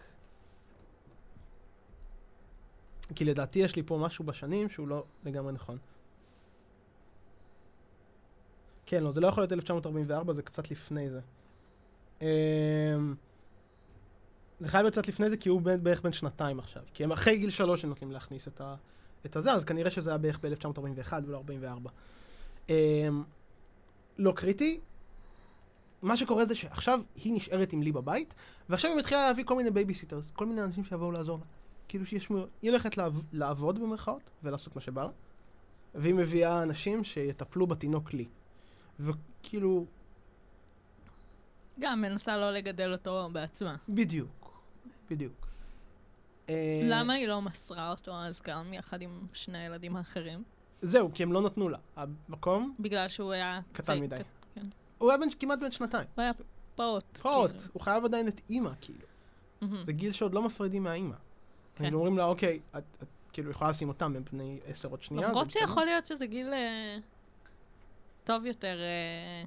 כי לדעתי יש לי פה משהו בשנים שהוא לא לגמרי נכון. כן, לא, זה לא יכול להיות 1944, זה קצת לפני זה. אמ, זה חייב להיות קצת לפני זה, כי הוא בערך בן שנתיים עכשיו. כי הם אחרי גיל שלוש הם נותנים להכניס את, ה, את הזה, אז כנראה שזה היה בערך ב-1941 ולא 44. אמ, לא קריטי. מה שקורה זה שעכשיו היא נשארת עם לי בבית, ועכשיו היא מתחילה להביא כל מיני babysitters, כל מיני אנשים שיבואו לעזור לה. כאילו שישמעו, היא הולכת לעב, לעבוד במרכאות, ולעשות מה שבא לה, והיא מביאה אנשים שיטפלו בתינוק לי. וכאילו, גם מנסה לא לגדל אותו בעצמה. בדיוק, בדיוק. אה, למה היא לא מסרה אותו אז גם יחד עם שני הילדים האחרים? זהו, כי הם לא נתנו לה. המקום בגלל שהוא היה... קטן מדי. הוא היה בן, כמעט בן שנתיים. הוא היה פעוט. פעוט, כאילו. הוא חייב עדיין את אימא, כאילו. מהמם. זה גיל שעוד לא מפרידים מהאימא. כן. כאילו אומרים לה, אוקיי, את, את כאילו יכולה לשים אותם, בני עשר עוד שנייה. למרות זה בסדר." שיכול להיות שזה גיל אה, טוב יותר אה,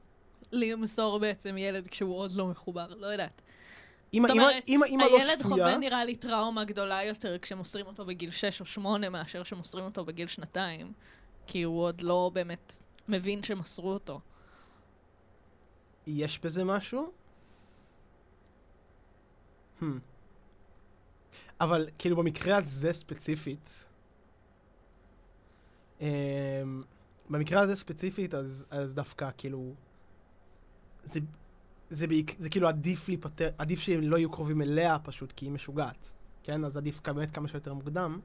למסור בעצם ילד כשהוא עוד לא מחובר, לא יודעת. אימא, זאת אומרת, אימא, אימא לא הילד שפויה. חווה נראה לי טראומה גדולה יותר כשמוסרים אותו בגיל 6 או 8 מאשר שמוסרים אותו בגיל שנתיים, כי הוא עוד לא באמת מבין שמסרו אותו. יש בזה משהו? Hmm. אבל כאילו במקרה הזה ספציפית, um, במקרה הזה ספציפית, אז, אז דווקא כאילו, זה, זה, בעיק, זה כאילו עדיף להיפטר, עדיף שהם לא יהיו קרובים אליה פשוט, כי היא משוגעת. כן? אז עדיף באמת כמה שיותר מוקדם.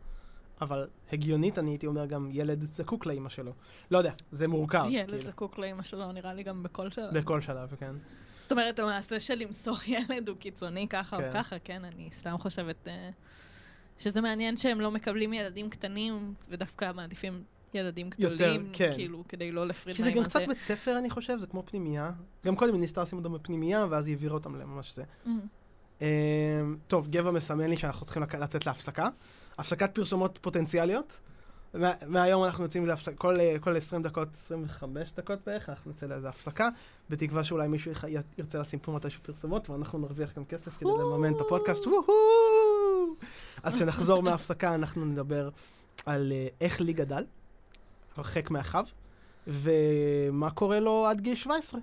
אבל הגיונית, אני הייתי אומר גם ילד זקוק לאימא שלו. לא יודע, זה מורכב. ילד כאילו, זקוק לאמא שלו, נראה לי גם בכל שלב. בכל שלב, כן. זאת אומרת, המעשה של למסור ילד הוא קיצוני ככה או כן. ככה, כן, אני סתם חושבת אה, שזה מעניין שהם לא מקבלים ילדים קטנים, ודווקא מעדיפים ילדים יותר, גדולים, כן. כאילו, כדי לא להפריד כי זה גם קצת בית ספר, אני חושב, זה כמו פנימייה. גם קודם היא ניסתה לשים אותם בפנימייה, ואז היא העבירה אותם לממש זה. מהמם. אמ, טוב, גבע מסמן לי שאנחנו צריכים לצאת להפסקה. הפסקת פרסומות פוטנציאליות. מה- מהיום אנחנו יוצאים להפסקה, כל, כל 20 דקות, 25 דקות בערך, אנחנו נצא לאיזה הפסקה, בתקווה שאולי מישהו ירצה לשים פה מתישהו פרסומות, ואנחנו נרוויח גם כסף כדי לממן את הפודקאסט. אז כשנחזור מההפסקה אנחנו נדבר על אה, איך לי גדל, הרחק מאחיו, ומה קורה לו עד גיל 17.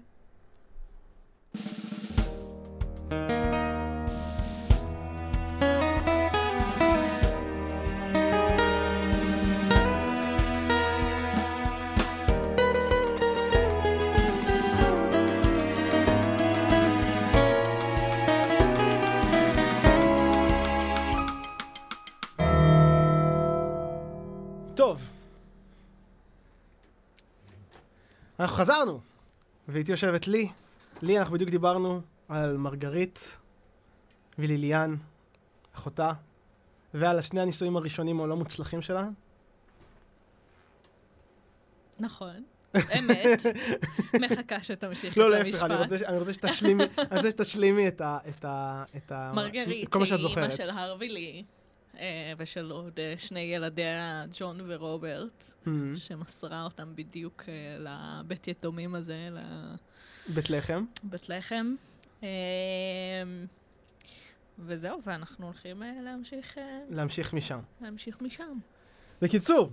אנחנו חזרנו, ואיתי יושבת לי. לי, אנחנו בדיוק דיברנו על מרגרית וליליאן, אחותה, ועל השני הנישואים הראשונים הלא מוצלחים שלה. נכון, אמת. מחכה שתמשיך לא, את להפך, המשפט. אני רוצה, ש- אני רוצה שתשלימי, אני רוצה שתשלימי את ה... את ה... את ה... מרגרית, שהיא אימא. של הרווי לי, אה, ושל עוד אה, שני ילדיה, ג'ון ורוברט, Hmm, שמסרה אותם בדיוק אה, לבית יתומים הזה, בית לחם. לבית לחם. אה, וזהו, ואנחנו הולכים אה, להמשיך, אה, להמשיך משם. להמשיך משם. בקיצור,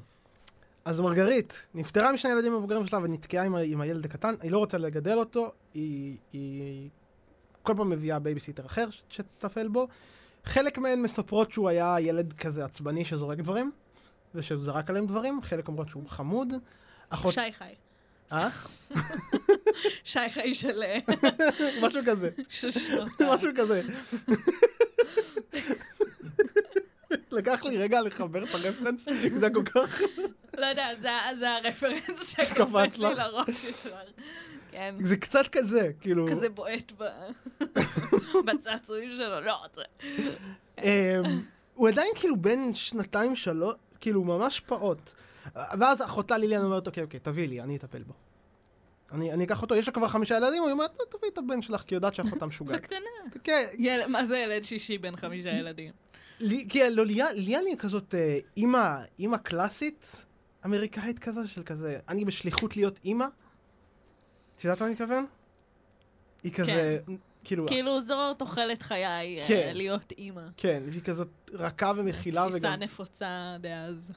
אז מרגרית נפטרה משני הילדים המבוגרים שלה ונתקעה עם, ה- עם הילד הקטן, היא לא רוצה לגדל אותו, היא, היא כל פעם מביאה בייביסיטר אחר שתטפל בו. חלק מהן מספרות שהוא היה ילד כזה עצבני שזורק דברים, ושהוא זרק עליהם דברים, חלק אומרות שהוא חמוד. אחות... שי חי. אה? שי חי של משהו כזה, משהו כזה. לקח לי רגע לחבר את הרפרנס, זה היה כל כך... לא יודעת, זה הרפרנס שקפץ לי. לראש ישר. כן. זה קצת כזה, כאילו... כזה בועט בצעצועים שלו, לא רוצה. אמ, הוא עדיין כאילו בן שנתיים, שלוש, כאילו ממש פעוט. ואז אחותה ליליאן אומרת, אוקיי, אוקיי, תביאי לי, אני אטפל בו. אני, אני אקח אותו, יש לה כבר חמישה ילדים, היא אומרת, תביאי את הבן שלך, כי יודעת שאחותה משוגעת. בקטנה. כן, יל- מה זה ילד שישי בין חמישה ילדים? כי לא, ליליאן ליליאן היא כזאת אה, אימא, אימא קלאסית, אמריקאית כזה, של כזה, אני בשליחות להיות אימא. את יודעת מה אני מתכוון? היא כזה, כאילו, כאילו זו תוחלת חיי, אה, כן. להיות אימא. כן, והיא כזאת רכה ומכילה תפיסה וגם... נפוצה דאז.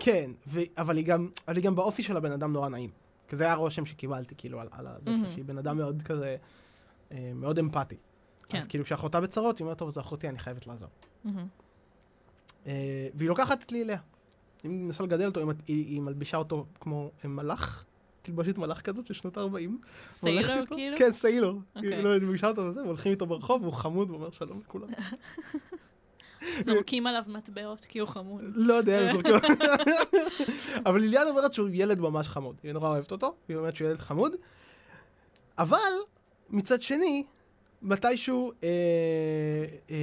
כן, ו... אבל, היא גם, אבל היא גם באופי של הבן אדם נורא נעים. כי זה היה הרושם שקיבלתי, כאילו, על, על זה מהמם. שהיא בן אדם מאוד כזה, אה, מאוד אמפתי. כן. אז כאילו, כשאחותה בצרות, היא אומרת, טוב, זו אחותי, אני חייבת לעזור. אה, והיא לוקחת את לי אליה. היא מנסה לגדל אותו, היא, היא, היא מלבישה אותו כמו אה, מלאך, תלבושת מלאך כזאת של שנות ה-40. סיילור כאילו? כן, סיילור. אוקיי. היא לא, היא מלבישה אותו וזה, והולכים איתו ברחוב, והוא חמוד, ואומר שלום לכולם. זורקים עליו מטבעות כי הוא חמוד. לא יודע, זורקים. אבל ליליאן אומרת שהוא ילד ממש חמוד. היא נורא אוהבת אותו, היא אומרת שהוא ילד חמוד. אבל, מצד שני, מתישהו אה, אה,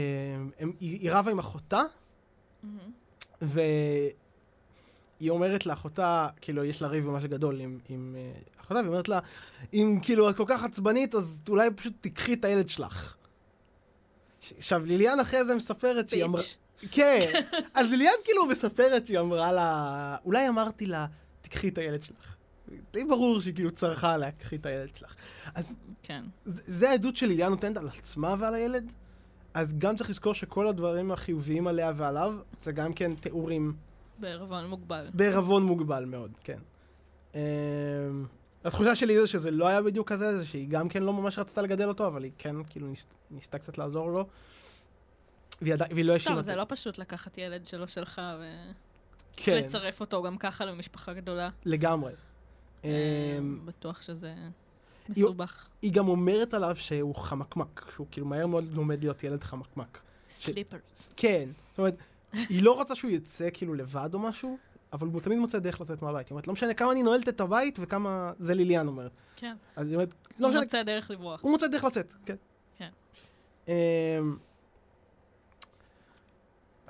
הם, היא, רבה עם אחותה, מהמם. והיא אומרת לאחותה, כאילו, יש לה ריב ממש גדול עם, עם אה, אחותה, והיא אומרת לה, אם כאילו את כל כך עצבנית, אז אולי פשוט תיקחי את הילד שלך. עכשיו, ליליאן אחרי זה מספרת שהיא אמרה... כן, אז ליליאן כאילו מספרת שהיא אמרה לה, אולי אמרתי לה, תקחי את הילד שלך. די ברור שהיא כאילו צרחה עליה, קחי את הילד שלך. אז כן. זה העדות שליליאן נותנת על עצמה ועל הילד, אז גם צריך לזכור שכל הדברים החיוביים עליה ועליו, זה גם כן תיאורים בערבון מוגבל. בערבון מוגבל מאוד, כן. אמ, התחושה שלי זה שזה לא היה בדיוק כזה, זה שהיא גם כן לא ממש רצתה לגדל אותו, אבל היא כן כאילו ניס, ניסתה קצת לעזור לו. והיא, עדיין- והיא לא האשימה טוב, אותו. זה לא פשוט לקחת ילד שלא שלך כן, ולצרף אותו גם ככה למשפחה גדולה. לגמרי. אמ, בטוח שזה... מסובך. היא גם אומרת עליו שהוא חמקמק, שהוא כאילו מהר מאוד לומד להיות ילד חמקמק. סליפר. כן, זאת אומרת, היא לא רוצה שהוא יצא כאילו לבד או משהו, אבל הוא תמיד מוצא דרך לצאת מהבית. היא אומרת, לא משנה כמה אני נועלת את הבית וכמה... זה ליליאן אומרת. כן. אז היא אומרת, לא הוא משנה, מוצא דרך לברוח. הוא מוצא דרך לצאת, כן. כן.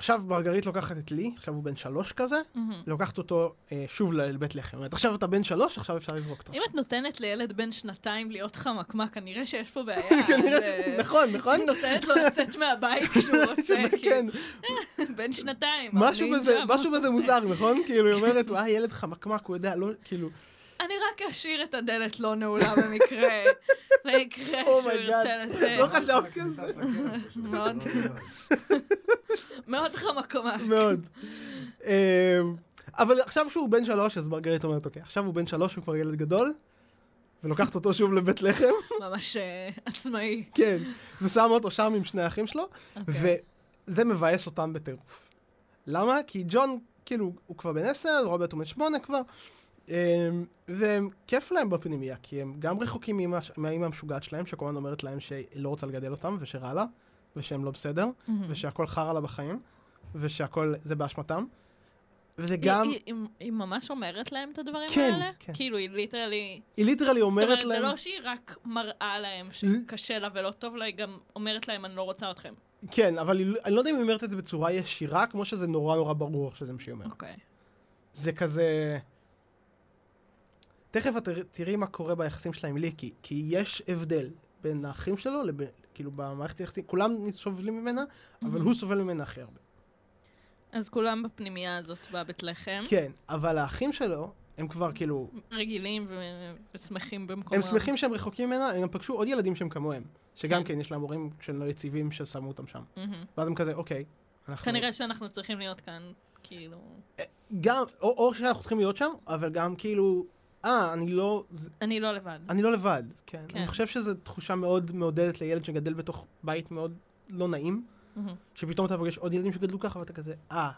עכשיו מרגרית לוקחת את לי, עכשיו הוא בן שלוש כזה, מהמם. לוקחת אותו אה, שוב לבית לחם. אומרת, עכשיו אתה בן שלוש, עכשיו אפשר לזרוק אותו. אם את נותנת לילד בן שנתיים להיות חמקמק, כנראה שיש פה בעיה. נכון, נכון? נותנת לו לצאת מהבית כשהוא רוצה, כן, כאילו, בן שנתיים, משהו בזה? מוזר, נכון? כאילו, היא אומרת, וואי, ילד חמקמק, הוא יודע, לא, כאילו, אני רק אשאיר את הדלת לא נעולה במקרה, במקרה שהוא oh my God. ירצה לצאת. לא חשבתי על זה. מאוד. מאוד חמקמק. מאוד. אמ, אבל עכשיו שהוא בן שלוש, אז מרגרית אומרת, אוקיי, עכשיו הוא בן שלוש, הוא כבר ילד גדול, ולוקחת אותו שוב לבית לחם, ממש אה, עצמאי. כן, ושמה אותו שם עם שני האחים שלו, אוקיי. וזה מבאס אותם בטירוף. למה? כי ג'ון, כאילו, הוא כבר בן עשר, רוברט הוא בן שמונה כבר, אמ, והם כיף להם בפנימייה, כי הם גם רחוקים מהאימא המשוגעת שלהם, שכל הזמן אומרת להם שהיא לא רוצה לגדל אותם, ושרע לה, ושהם לא בסדר, מהמם. ושהכל חרא לה בחיים, ושהכל זה באשמתם. וזה היא- גם, היא- היא- היא ממש אומרת להם את הדברים כן, האלה? כן. כאילו, היא literally... היא literally זאת אומרת אומרת, זה להם, לא שהיא רק מראה להם שקשה לה ולא טוב לה, היא גם אומרת להם, אני לא רוצה אתכם. כן, אבל היא- אני לא יודע אם היא אומרת את זה בצורה ישירה, כמו שזה נורא נורא ברור שזה מה שהיא אומרת. אוקיי. זה כזה... תכף את תראי- מה קורה ביחסים שלה עם לי, כי, כי יש הבדל בין האחים שלו, לבין, כאילו במערכת היחסים, כולם סובלים ממנה, אבל Mhm. הוא סובל ממנה הכי הרבה. אז כולם בפנימייה הזאת בבית לחם. כן, אבל האחים שלו, הם כבר כאילו, רגילים ושמחים במקומם. הם שמחים שהם רחוקים ממנה, הם גם פגשו עוד ילדים שהם כמוהם, שגם כן. כן יש להם הורים שהם לא יציבים ששמו אותם שם. מהמם. ואז הם כזה, אוקיי, אנחנו... כנראה שאנחנו צריכים להיות כאן, כאילו... גם, או, או שאנחנו צריכים להיות שם, אבל גם כאילו, אה, אני לא, אני לא לבד. אני לא לבד, כן. כן. אני חושב שזו תחושה מאוד מעודדת לילד שגדל בתוך בית מאוד לא נעים, מהמם. שפתאום אתה פוגש עוד ילדים שגדלו ככה, ואתה כזה, אה,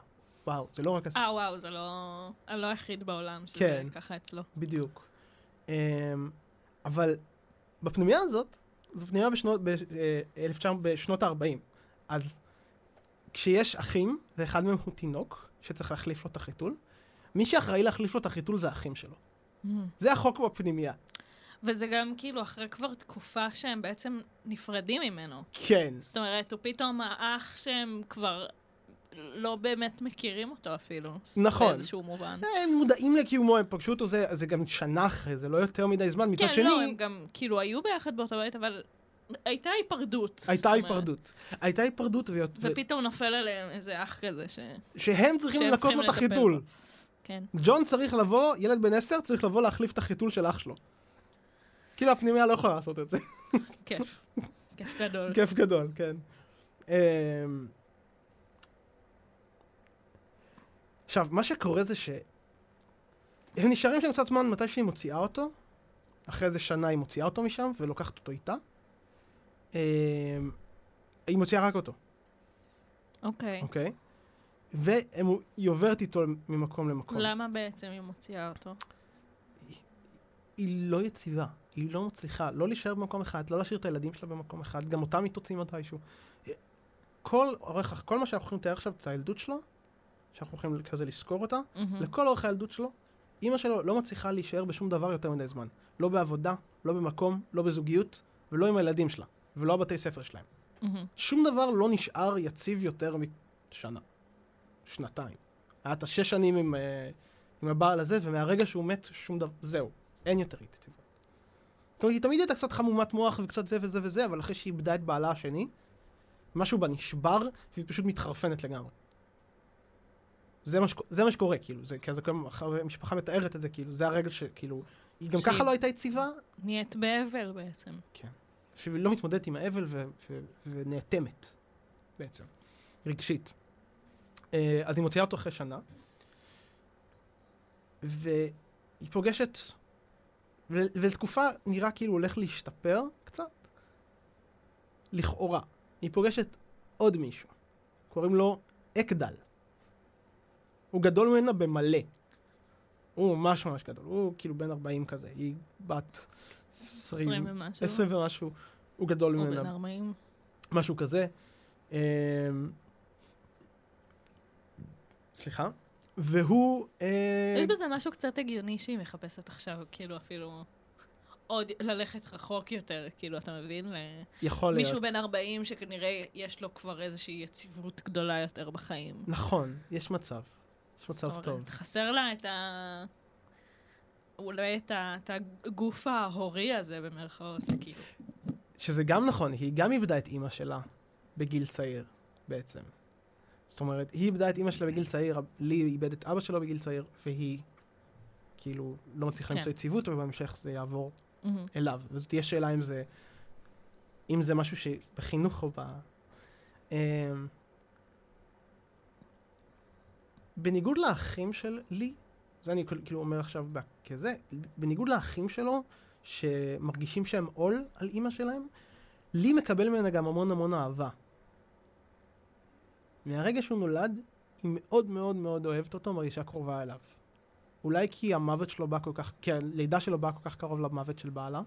וואו, זה לא רק. אה, וואו, זה לא... אני לא היחיד בעולם שזה כן. ככה אצלו. בדיוק. אמ, אבל בפנימייה הזאת, זו פנימייה בשנות, ב, אה, 1900 בשנות ה-40. אז כשיש אחים, ואחד מהם הוא תינוק, שצריך להחליף לו את החיתול, מי שאחראי להחליף לו את החיתול זה האחים שלו. מהמם. זה החוק בפנימייה. וזה גם כאילו אחרי כבר תקופה שהם בעצם נפרדים ממנו. כן. זאת אומרת, הוא פתאום האח שהם כבר לא באמת מכירים אותו אפילו. נכון. באיזשהו מובן. הם מודעים לקיומו, הם פגשו אותו, זה, זה גם שנה אחרי, זה לא יותר מדי זמן. מצד כן, שני, לא, הם גם כאילו היו ביחד באותו בית, אבל הייתה היפרדות. הייתה. היפרדות. הייתה היפרדות, ו... ו... ופתאום נופל עליהם איזה אח כזה ש... שהם צריכים לנקות לו את החיתול. כן. ג'ון צריך לבוא, ילד בן עשר צריך לבוא להחליף את החיתול של אח שלו. כאילו הפנימיה לא יכולה לעשות את זה. כיף. כיף גדול. כיף גדול, כן. אמ, עכשיו, מה שקורה זה ש... הם נשארים שם קצת זמן מתי שהיא מוציאה אותו. אחרי איזה שנה היא מוציאה אותו משם ולוקחת אותו איתה. אמ, היא מוציאה רק אותו, אוקיי. אוקיי? והיא עוברת איתו ממקום למקום. למה בעצם היא מוציאה אותו? היא לא יציבה, היא לא מצליחה לא להישאר במקום אחד, לא להשאיר את הילדים שלה במקום אחד, גם אותם היא תוציא מתישהו. כל אורך, כל מה שאנחנו יכולים לתאר עכשיו, את הילדות שלו, שאנחנו יכולים כזה לזכור אותה, מהמם. לכל אורך הילדות שלו, אימא שלו לא מצליחה להישאר בשום דבר יותר מדי זמן. לא בעבודה, לא במקום, לא בזוגיות, ולא עם הילדים שלה, ולא הבתי ספר שלהם. מהמם. שום דבר לא נשאר יציב יותר משנה, שנתיים. היה את השש שנים עם, אה, עם הבעל הזה, ומהרגע שהוא מת, שום דבר, זהו, אין יותר יציבות. זאת אומרת, היא תמיד הייתה קצת חמומת מוח וקצת זה וזה וזה, אבל אחרי שהיא איבדה את בעלה השני, משהו בה נשבר, והיא פשוט מתחרפנת לגמרי. זה מה. זה מה שקורה, כאילו, זה כזה, המשפחה מתארת את זה, כאילו, זה הרגע שכאילו, היא גם ככה לא הייתה יציבה, נהיית באבל בעצם. שהיא לא מתמודדת עם האבל ונאטמת, בעצם, רגשית. אה, אז היא מוציאה אותו אחרי שנה, והיא פוגשת, ולתקופה נראה כאילו הוא הולך להשתפר קצת, לכאורה. היא פוגשת עוד מישהו, קוראים לו אקדל. הוא גדול ממנה במלא. הוא ממש ממש גדול, הוא כאילו בן 40 כזה, היא בת 20, 20 ומשהו. 20 ומשהו, הוא גדול או בן ממנה, 40. משהו כזה. סליחה. והוא... אה, יש בזה משהו קצת הגיוני שהיא מחפשת עכשיו, כאילו אפילו עוד ללכת רחוק יותר, כאילו, אתה מבין? יכול להיות. מישהו בן 40 שכנראה יש לו כבר איזושהי יציבות גדולה יותר בחיים. נכון, יש מצב. יש מצב זאת טוב. אומרת, חסר לה את ה... אולי את, ה... את הגוף ההורי הזה, במרכאות, כאילו. שזה גם נכון, היא גם איבדה את אימא שלה בגיל צעיר, בעצם. זאת אומרת, היא איבדה את אימא שלה בגיל צעיר, לי איבד את אבא שלו בגיל צעיר, והיא כאילו לא מצליחה כן. למצוא יציבות, ובהמשך זה יעבור מהמם. אליו. וזאת תהיה שאלה אם זה, אם זה משהו שבחינוך או ב... אמ, בניגוד לאחים של לי, זה אני כאילו- אומר עכשיו כזה, בניגוד לאחים שלו, שמרגישים שהם עול על אימא שלהם, לי מקבל ממנה גם המון המון אהבה. מהרגע שהוא נולד, היא מאוד מאוד מאוד אוהבת אותו, מרגישה קרובה אליו. אולי כי המוות שלו בא כל כך, כי הלידה שלו באה כל כך קרוב למוות של בעלה,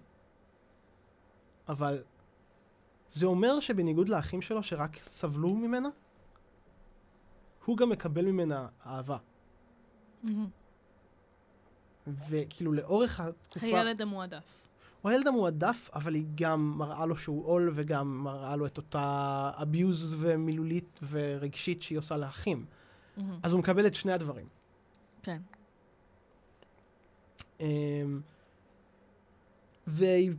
אבל זה אומר שבניגוד לאחים שלו שרק סבלו ממנה, הוא גם מקבל ממנה אהבה. מהמם. וכאילו לאורך התקופה... הילד המועדף. הוא הילד המועדף, אבל היא גם מראה לו שהוא עול, וגם מראה לו את אותה abuse ומילולית ורגשית שהיא עושה לאחים. מהמם. אז הוא מקבל את שני הדברים. כן. אמ, והיא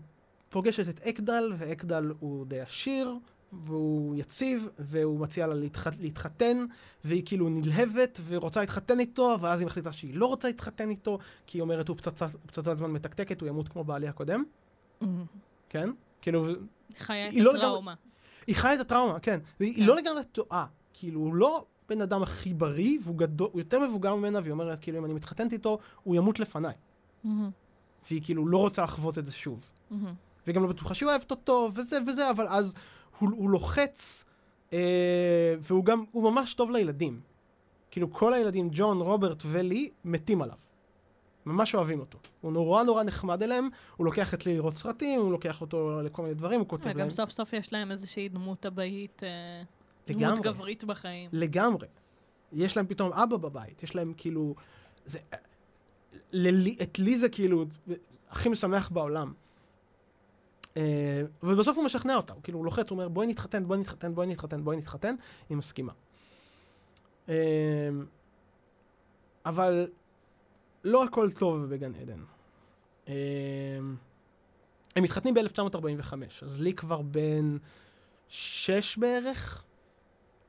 פוגשת את אקדל, ואקדל הוא די עשיר, והוא יציב, והוא מציע לה להתח... להתחתן, והיא כאילו נלהבת ורוצה להתחתן איתו, אבל אז היא מחליטה שהיא לא רוצה להתחתן איתו, כי היא אומרת הוא פצצה, הוא פצצת זמן מתקתקת, הוא ימות כמו בעלי הקודם, מהמם. כן? כאילו, חיה את לא לגמרי- הטראומה. היא חיה את הטראומה, כן. והיא כן. היא לא לגמרי טועה. כאילו, הוא לא בן אדם הכי בריא, והוא גדול, הוא יותר מבוגר ממנה, והיא אומרת, כאילו, אם אני מתחתנת איתו, הוא ימות לפניי. מהמם. והיא כאילו לא רוצה לחוות את זה שוב. מהמם. וגם לא בטוחה שהיא אוהבת אותו, וזה וזה, אבל אז הוא, הוא לוחץ, אה, והוא גם, הוא ממש טוב לילדים. כאילו, כל הילדים, ג'ון, רוברט ולי, מתים עליו. ממש אוהבים אותו. הוא נורא נורא נחמד אליהם, הוא לוקח את לי לראות סרטים, הוא לוקח אותו לכל מיני דברים, הוא כותב להם. וגם סוף סוף יש להם איזושהי דמות אבהית, אה, דמות לגמרי. גברית בחיים. לגמרי. יש להם פתאום אבא בבית, יש להם כאילו... זה... ללי, את לי זה כאילו הכי משמח בעולם. אה, ובסוף הוא משכנע אותה, הוא כאילו לוחץ, הוא אומר בואי נתחתן, בואי נתחתן, בואי נתחתן, בואי נתחתן, היא מסכימה. אה, אבל לא הכל טוב בגן עדן. אה, הם מתחתנים ב-1945, אז לי כבר בן שש בערך,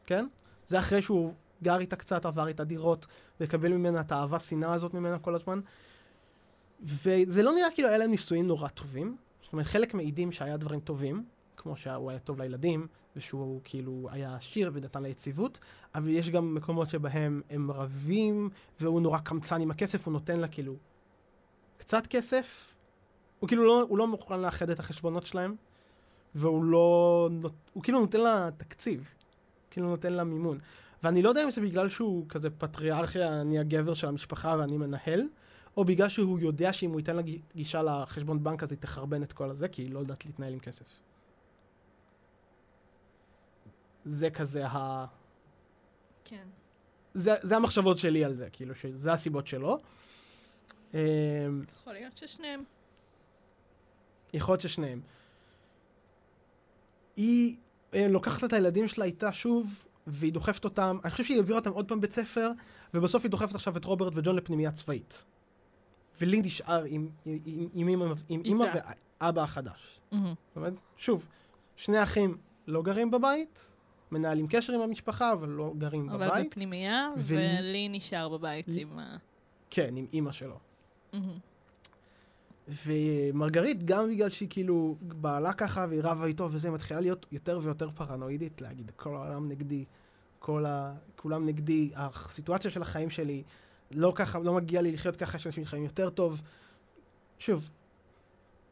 כן? זה אחרי שהוא גר איתה קצת, עבר איתה דירות, וקבל ממנה את האהבה שנאה הזאת ממנה כל הזמן. וזה לא נראה כאילו היה להם נישואים נורא טובים. זאת אומרת, חלק מעידים שהיה דברים טובים, כמו שהוא היה טוב לילדים, ושהוא כאילו היה עשיר ונתן לה יציבות, אבל יש גם מקומות שבהם הם רבים, והוא נורא קמצן עם הכסף, הוא נותן לה כאילו קצת כסף. הוא כאילו לא, הוא לא מוכן לאחד את החשבונות שלהם, והוא לא... הוא כאילו נותן לה תקציב. כאילו נותן לה מימון. ואני לא יודע אם זה בגלל שהוא כזה פטריארכיה, אני הגבר של המשפחה ואני מנהל, או בגלל שהוא יודע שאם הוא ייתן לה גישה לחשבון בנק אז היא תחרבן את כל הזה, כי היא לא יודעת להתנהל עם כסף. זה כזה ה... כן. זה, זה המחשבות שלי על זה, כאילו שזה הסיבות שלו. אמ, יכול להיות ששניהם. יכול להיות ששניהם. היא אה, לוקחת את הילדים שלה איתה שוב, והיא דוחפת אותם, אני חושב שהיא העבירה אותם עוד פעם בית ספר, ובסוף היא דוחפת עכשיו את רוברט וג'ון לפנימייה צבאית. ולי נשאר עם, עם, עם, עם, אימא. ואבא החדש. זאת אומרת, שוב, שני אחים לא גרים בבית, מנהלים קשר עם המשפחה, אבל לא גרים אבל בבית. בפנימייה, ולי- ולי נשאר בבית עם ה... כן, עם אימא שלו. ומרגרית, גם בגלל שהיא כאילו בעלה ככה והיא רבה איתו וזה, מתחילה להיות יותר ויותר פרנואידית, להגיד, כל העולם נגדי, כל ה... כולם נגדי, הסיטואציה של החיים שלי, לא ככה, לא מגיע לי לחיות ככה, יש אנשים שחיים יותר טוב. שוב,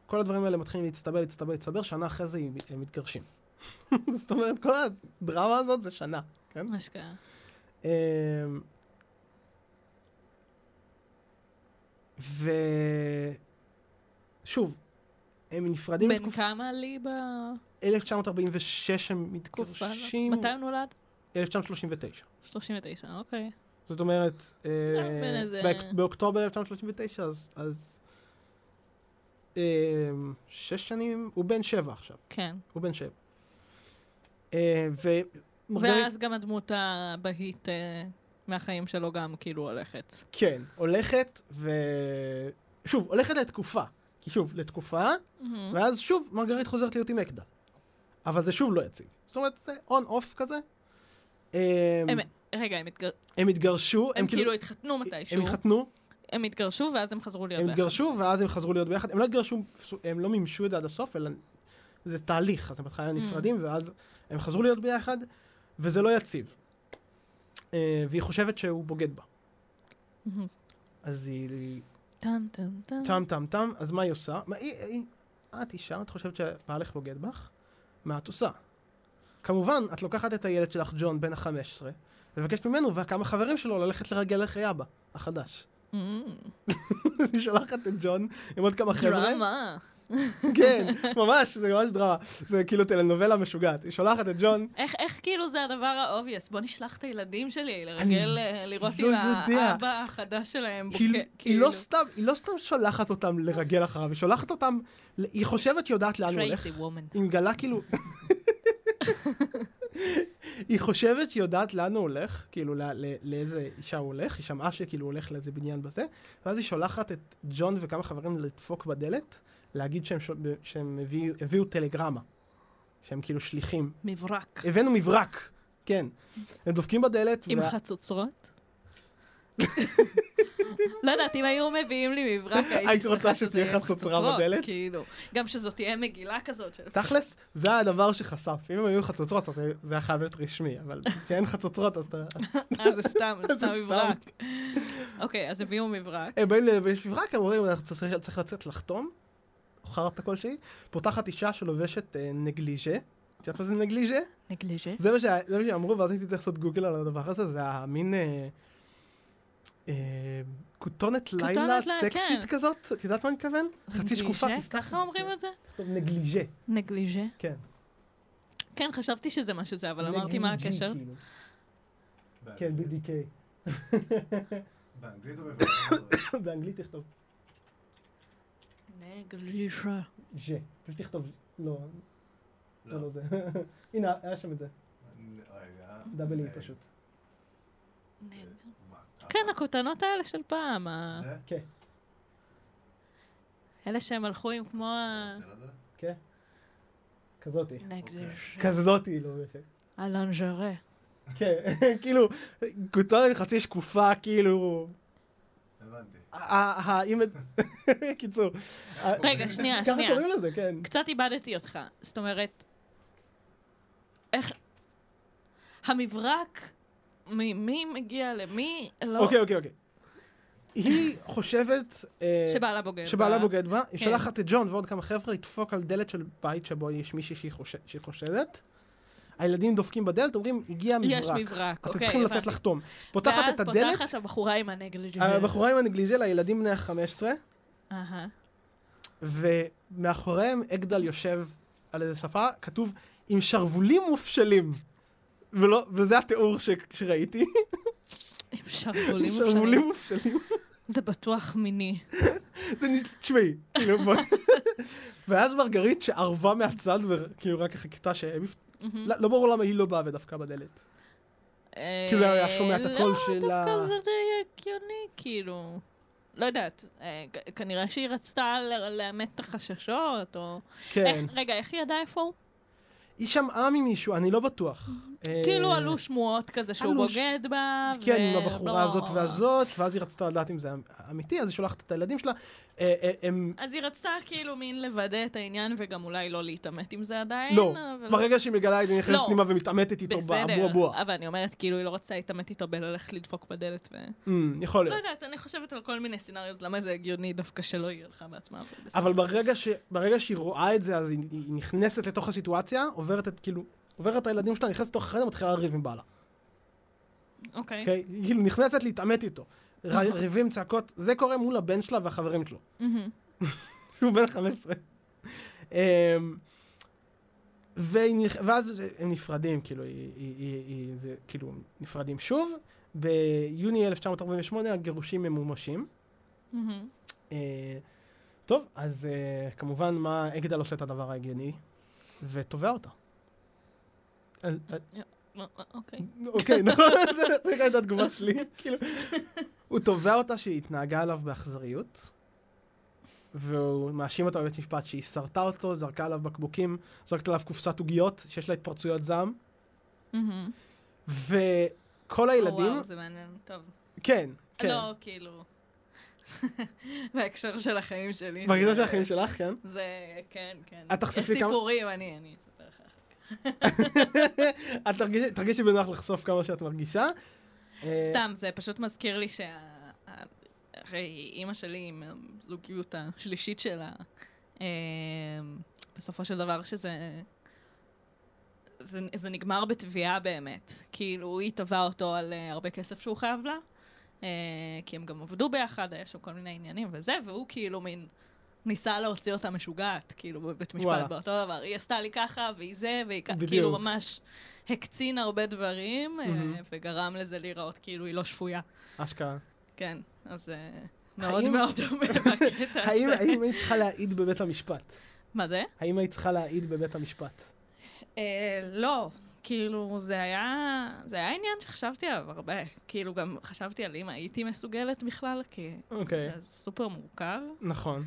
כל הדברים האלה מתחילים להצטבר, להצטבר, להצטבר, שנה אחרי זה הם מתגרשים. זאת אומרת, כל הדרמה הזאת זה שנה, כן? מה שקרה. אמ, ו... שוב, הם נפרדים בן. כמה לי 1946 הם? מתגרשים... מתי הוא נולד? 1939. 39, אוקיי. זאת אומרת, אה, באק- באוקטובר 1939, אז... אה, שש שנים, הוא בן שבע עכשיו, כן. הוא בן שבע. אה, ואז גם הדמות הבהית אה, מהחיים שלו גם כאילו הולכת. כן, הולכת, ו... שוב, הולכת לתקופה. כי שוב, לתקופה. ואז שוב, מרגרית חוזרת להיות עם אקדל. אבל זה שוב לא יציב. זאת אומרת, זה און-אוף כזה. אה, הם- רגע, הם התגר- הם התגרשו, הם כאילו התחתנו מתישהו. הם התחתנו, הם התגרשו ואז הם חזרו להיות הם ביחד. התגרשו, ואז הם חזרו להיות ביחד. הם לא התגרשו, הם לא מימשו את זה עד הסוף, אלא זה תהליך. אז הם בהתחלה Mm. נפרדים, ואז הם חזרו להיות ביחד, וזה לא יציב. אה, והיא חושבת שהוא בוגד בה. אז היא טם טם טם. טם טם טם, אז מה היא עושה? מה, היא, היא, את אישה, את חושבת שבעלך בוגד בך? מה את עושה? כמובן, את לוקחת את הילד שלך, ג'ון, בן ה-15, ומבקשת ממנו וכמה חברים שלו ללכת לרגל אחרי אבא, החדש. מהמם. היא שולחת את ג'ון עם עוד כמה חבר'ה. דרמה. כן, ממש, זה ממש דרמה. זה כאילו טלנובלה משוגעת. היא שולחת את ג'ון, איך, איך כאילו זה הדבר ה obvious? בוא נשלח את הילדים שלי לרגל, אה, לראות לא אם יודע. האבא החדש שלהם. היא, היא, כאילו. לא סתם, היא לא סתם שולחת אותם לרגל אחריו, היא שולחת אותם, היא חושבת שהיא יודעת לאן הוא הולך. היא מגלה כאילו... היא חושבת שהיא יודעת לאן הוא הולך, כאילו לא, לא, לאיזה אישה הוא הולך, היא שמעה שכאילו הוא הולך לאיזה בניין בזה, ואז היא שולחת את ג'ון וכמה חברים לדפוק בדלת, להגיד שהם, שו- שהם הביאו, הביאו טלגרמה, שהם כאילו שליחים. מברק. הבאנו מברק, כן. הם דופקים בדלת, עם וה- חצוצרות? לא יודעת, אם היו מביאים לי מברק, הייתי היית שמחה רוצה שזה שתהיה יהיה עם חצוצרה חצוצרות, בדלת? כאילו. גם שזאת תהיה מגילה כזאת של... תכלס, זה הדבר שחשף. אם הם היו חצוצרות, אז זה- זה היה חייב להיות רשמי, אבל כשאין חצוצרות, אז אתה... אה, זה סתם, זה סתם. מברק. אוקיי, אז הביאו מברק. הם באים לבית מברק, הם אומרים, צריך, לצאת לחתום, או חרטה כלשהי, פותחת אישה שלובשת אה, נגליז'ה. את יודעת מה זה נגליז'ה? נגליז'ה. זה מה שאמרו, ואז הייתי צריך לעשות גוגל על הדבר הזה, זה המין אה, כותונת לילה לילה, סקסית כן. כזאת, את יודעת מה אני מתכוון? חצי שקופה. ככה אומרים את זה? טוב, נגליז'ה, נגליז'ה. כן. כן, חשבתי שזה מה שזה, אבל אמרתי מה הקשר. כאילו. כן, BDK. באנגלית או בבקשה? באנגלית תכתוב נגליז'ה. ז'ה. פשוט תכתוב, לא, לא, לא זה. הנה, היה שם את זה. רגע. דאבל אי אה, פשוט. ככה? כן, הכותנות האלה של פעם. כן, אלה שהם הלכו עם כמו ה... כן. כזאתי. כזאתי, לא לובשת. הלנג'רה. כן, כאילו, כותרת חצי שקופה, כאילו... הבנתי. קיצור. רגע, שנייה, ככה שנייה. קוראים לזה, כן. קצת איבדתי אותך. זאת אומרת, איך... המברק, מ- מי מגיע למי? לא... אוקיי, אוקיי, אוקיי. היא חושבת... אה, שבעלה בוגד. שבעלה בה. בוגד בה, היא כן. שולחת את ג'ון ועוד כמה חבר'ה לדפוק על דלת של בית שבו יש מישהי שהיא חושד- שהיא חושדת. הילדים דופקים בדלת, אומרים, הגיע מברק. יש מברק, אתם אוקיי, צריכים לצאת. לחתום. פותחת את הדלת, ואז פותחת הבחורה עם הנגליג'ה. הבחורה עם הנגליז'ה לילדים בני ה-15, אהה. ומאחוריהם אגדל יושב על איזה ספה, כתוב עם שרוולים מופשלים. ולא, וזה התיאור ש, שראיתי. עם שרוולים שרוולים מופשלים. מופשלים. זה בטוח מיני. זה נ- תשמעי, כאילו, ואז מרגרית שערבה מהצד וכאילו רק חיכתה שהם. לא לא ברור למה היא לא באה ודפקה בדלת. כאילו, היה שומע את הקול לא, שלה. דווקא זה די הגיוני, כאילו. לא יודעת, אה, כנראה שהיא רצתה לאמת את החששות, או... כן. רגע, איך היא ידעה איפה הוא? היא שמעה ממישהו, אני לא בטוח. כאילו אה, עלו שמועות כזה שהוא בוגד בה, כן, עם הבחורה לא. הזאת והזאת, ואז היא רצתה לדעת אם זה אמיתי, אז היא שולחת את הילדים שלה. אה, אה, הם... אז היא רצתה כאילו מין לוודא את העניין, וגם אולי לא להתעמת עם זה עדיין. לא, אבל... ברגע שהיא מגלה את זה, היא נכנסת לא. פנימה ומתעמתת איתו בסדר, באבו אבוה. אבל אני אומרת, כאילו, היא לא רצתה להתעמת איתו בללכת לדפוק בדלת ו... אמ, יכול לא להיות. יודעת, אני חושבת על כל מיני סצנריוז, למה זה הגיוני דווקא שלא היא הלכה בעצמה. אבל ברגע שהיא רואה את זה, אז היא נכנסת לתוך הסיטואציה, עוברת את, כאילו, עוברת את הילדים שלה, נכנסת לתוך החדר, מתחילה לריב עם בעלה. אוקיי. אוקיי? כאילו נכנסת להתעמת איתו. ר- ריבים, צעקות, זה קורה מול הבן שלה והחברים שלו. שהוא בן 15. אמ, והיא ואז הם נפרדים, כאילו, היא, היא, היא, היא, זה, כאילו, נפרדים שוב. ביוני 1948 הגירושים ממומשים. אה, טוב, אז אה, כמובן, מה אגדל עושה את הדבר ההגיוני? ותובע אותה. אה, אוקיי. אוקיי, נכון, גם הייתה התגובה שלי. הוא תובע אותה שהיא התנהגה עליו באכזריות, והוא מאשים אותה בבית משפט שהיא סרטה אותו, זרקה עליו בקבוקים, זרקת עליו קופסת עוגיות שיש לה התפרצויות זעם. וכל הילדים, וואו, זה מעניין. טוב. כן, כן, לא, כאילו... בהקשר של החיים שלי. בהקשר של החיים שלך, כן. זה, כן, כן. את תחשפי יש כמה- סיפורים, אני אני אספר לך אחר את תרגישי- תרגישי בנוח לחשוף כמה שאת מרגישה. אה, סתם, זה פשוט מזכיר לי שה... הרי אימא שלי עם הזוגיות השלישית שלה, אה, בסופו של דבר שזה... זה, זה נגמר בתביעה באמת. כאילו, היא תבעה אותו על uh, הרבה כסף שהוא חייב לה, uh, כי הם גם עבדו ביחד, היה שם כל מיני עניינים וזה, והוא כאילו מין ניסה להוציא אותה משוגעת, כאילו, בבית משפט, וואלה. באותו דבר. היא עשתה לי ככה, והיא זה, והיא כ- בדיוק. כאילו ממש הקצין הרבה דברים, מהמם. וגרם לזה להיראות כאילו היא לא שפויה. אשכרה. כן, אז uh, מאוד האם- מאוד דומה בקטע הזה. האם היית צריכה להעיד בבית המשפט? מה זה? האם היית צריכה להעיד בבית המשפט? אה, לא, כאילו, זה היה, זה היה עניין שחשבתי עליו הרבה. כאילו, גם חשבתי על אם הייתי מסוגלת בכלל, כי אוקיי, זה סופר מורכב. נכון.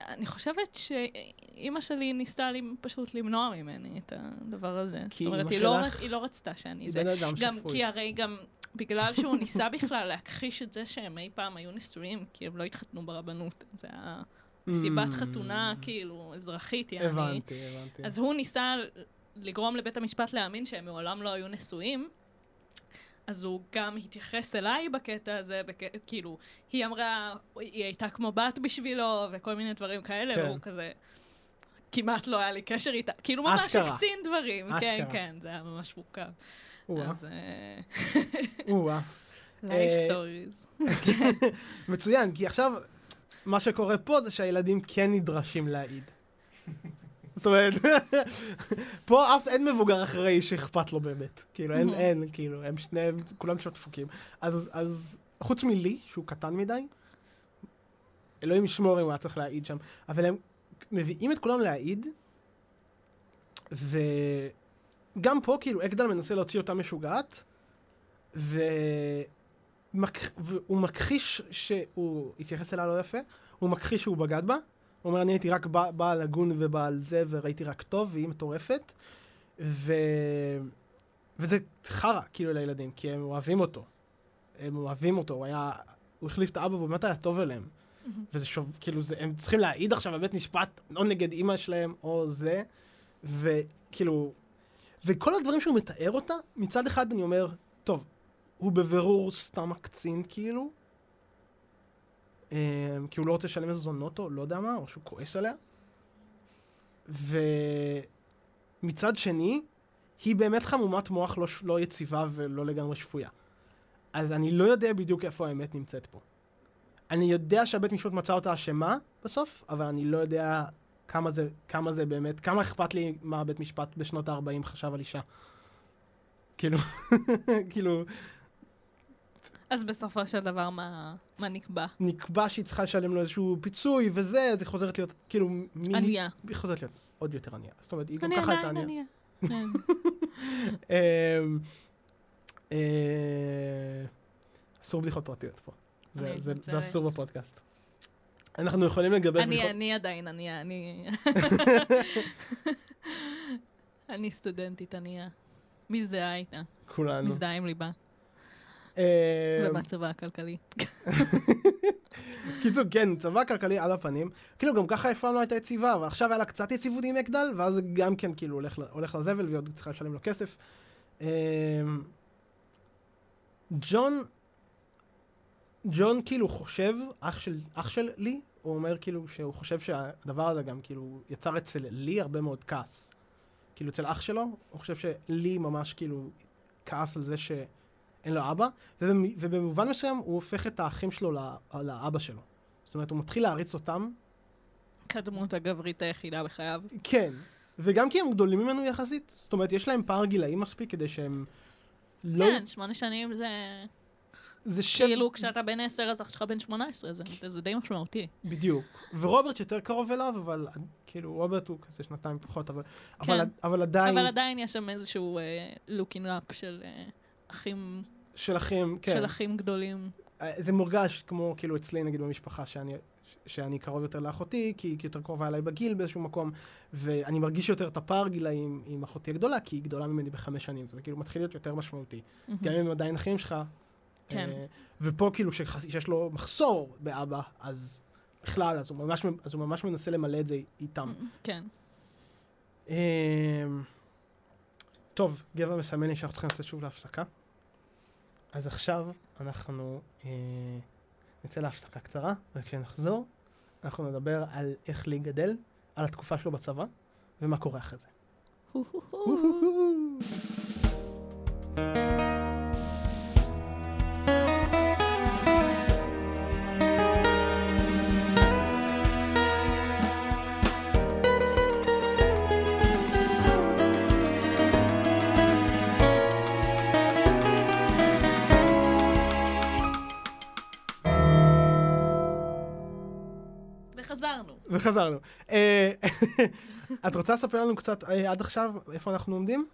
אני חושבת שאימא שלי ניסתה לי פשוט למנוע ממני את הדבר הזה. כי זאת אומרת, היא לא, שלך- היא לא רצתה שאני היא זה. בן אדם גם, שפוי. כי הרי גם בגלל שהוא ניסה בכלל להכחיש את זה שהם אי פעם היו נשואים, כי הם לא התחתנו ברבנות. זה היה מסיבת Mm. חתונה, כאילו, אזרחית, יעני. הבנתי, הבנתי. אז הוא ניסה לגרום לבית המשפט להאמין שהם מעולם לא היו נשואים. אז הוא גם התייחס אליי בקטע הזה, בק... כאילו, היא אמרה, היא הייתה כמו בת בשבילו, וכל מיני דברים כאלה, כן. והוא כזה, כמעט לא היה לי קשר איתה. כאילו, ממש אשכרה. הקצין דברים. כן, אשכרה. כן, זה היה ממש מורכב. או-אה, אז אה, או-אה. live אה, stories. מצוין, כי עכשיו, מה שקורה פה זה שהילדים כן נדרשים להעיד. זאת אומרת, פה אף אין מבוגר אחראי שאכפת לו באמת. כאילו, אין, Mhm. אין, כאילו, הם שניהם, כולם שם דפוקים. אז, אז חוץ מלי, שהוא קטן מדי, אלוהים ישמור אם הוא היה צריך להעיד שם, אבל הם מביאים את כולם להעיד, וגם פה, כאילו, אגדל מנסה להוציא אותה משוגעת, ו... מק... והוא מכחיש שהוא התייחס אליה לא יפה, הוא מכחיש שהוא בגד בה. הוא אומר, אני הייתי רק בע- בעל הגון ובעל זה, וראיתי רק טוב, והיא מטורפת. ו... וזה חרא, כאילו, לילדים, כי הם אוהבים אותו. הם אוהבים אותו, הוא היה... הוא החליף את האבא והוא באמת היה טוב אליהם. וזה שוב, כאילו, זה, הם צריכים להעיד עכשיו בבית משפט, או נגד אימא שלהם, או זה. וכאילו... וכל הדברים שהוא מתאר אותה, מצד אחד אני אומר, טוב, הוא בבירור סתם הקצין, כאילו. Um, כי הוא לא רוצה לשלם איזה זונות או לא יודע מה, או שהוא כועס עליה. ומצד שני, היא באמת חמומת מוח לא, לא יציבה ולא לגמרי שפויה. אז אני לא יודע בדיוק איפה האמת נמצאת פה. אני יודע שהבית משפט מצא אותה אשמה בסוף, אבל אני לא יודע כמה זה, כמה זה באמת, כמה אכפת לי מה בית משפט בשנות ה-40 חשב על אישה. כאילו, כאילו, אז בסופו של דבר, מה מה נקבע? נקבע שהיא צריכה לשלם לו איזשהו פיצוי וזה, אז היא חוזרת להיות, כאילו, מיני... ענייה. היא חוזרת להיות עוד יותר ענייה. זאת אומרת, היא גם אני ככה הייתה ענייה. כן. אמ, אה, אסור בדיחות פרטיות פה. זה- אני. אסור בפודקאסט. אנחנו יכולים לגבש... אני, אני עדיין אני... אני סטודנטית ענייה. מזדהה איתה, כולנו. מזדהה עם ליבה, אמ, ובמצבה הכלכלי. קיצור, כן, צבא כלכלי על הפנים. כאילו, גם ככה אף פעם לא הייתה יציבה, אבל עכשיו היה לה קצת יציבות עם אגדל, ואז גם כן כאילו הולך, הולך לזבל, והיא עוד צריכה לשלם לו כסף. אמ, ג'ון, ג'ון כאילו חושב, אח של, אח של לי, הוא אומר כאילו שהוא חושב שהדבר הזה גם כאילו יצר אצל לי הרבה מאוד כעס. כאילו אצל אח שלו, הוא חושב שלי ממש כאילו כעס על זה שאין אין לו אבא, ובמ- ובמובן מסוים הוא הופך את האחים שלו לא- לאבא שלו. זאת אומרת, הוא מתחיל להריץ אותם, כדמות הגברית היחידה בחייו. כן, וגם כי הם גדולים ממנו יחסית, זאת אומרת, יש להם פער גילאים מספיק כדי שהם לא... כן, שמונה שנים זה... זה שם... כאילו, כשאתה בן עשר, אז אח שלך בן שמונה עשרה, זה- זה די משמעותי. בדיוק. ורוברט יותר קרוב אליו, אבל כאילו, רוברט הוא כזה שנתיים פחות, אבל, אבל, כן. אבל עדיין, אבל עדיין יש שם איזשהו לוקינג אפ של אה, אחים, של אחים, כן. של אחים גדולים. אה, זה מורגש כמו כאילו אצלי נגיד במשפחה שאני, שאני קרוב יותר לאחותי, כי היא יותר קרובה אליי בגיל באיזשהו מקום, ואני מרגיש יותר את הפער גילאים עם אחותי הגדולה, כי היא גדולה ממני בחמש שנים, וזה כאילו מתחיל להיות יותר משמעותי. גם אם הם עדיין אחים שלך. כן. אה, ופה כאילו שחס- שיש לו מחסור באבא, אז בכלל, אז הוא ממש, אז הוא ממש מנסה למלא את זה איתם. כן. אמ, טוב, גבע מסמן לי שאנחנו צריכים לצאת שוב להפסקה. אז עכשיו אנחנו אה, נצא להפסקה קצרה, וכשנחזור, אנחנו נדבר על איך להיגדל, על התקופה שלו בצבא, ומה קורה אחרי זה. וחזרנו. אה, את רוצה לספר לנו קצת אה, עד עכשיו איפה אנחנו עומדים?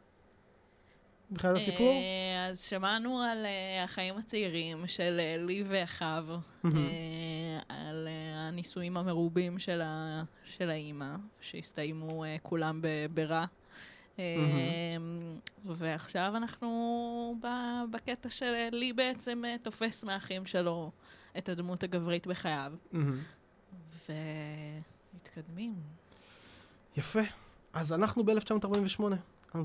מבחינת הסיפור? אה, אז שמענו על החיים הצעירים של לי ואחיו, על הנישואים המרובים של האימא, שהסתיימו כולם ברע. ועכשיו אנחנו בקטע של לי בעצם תופס מהאחים שלו את הדמות הגברית בחייו, מהמם. ומתקדמים. יפה. אז אנחנו ב-1948.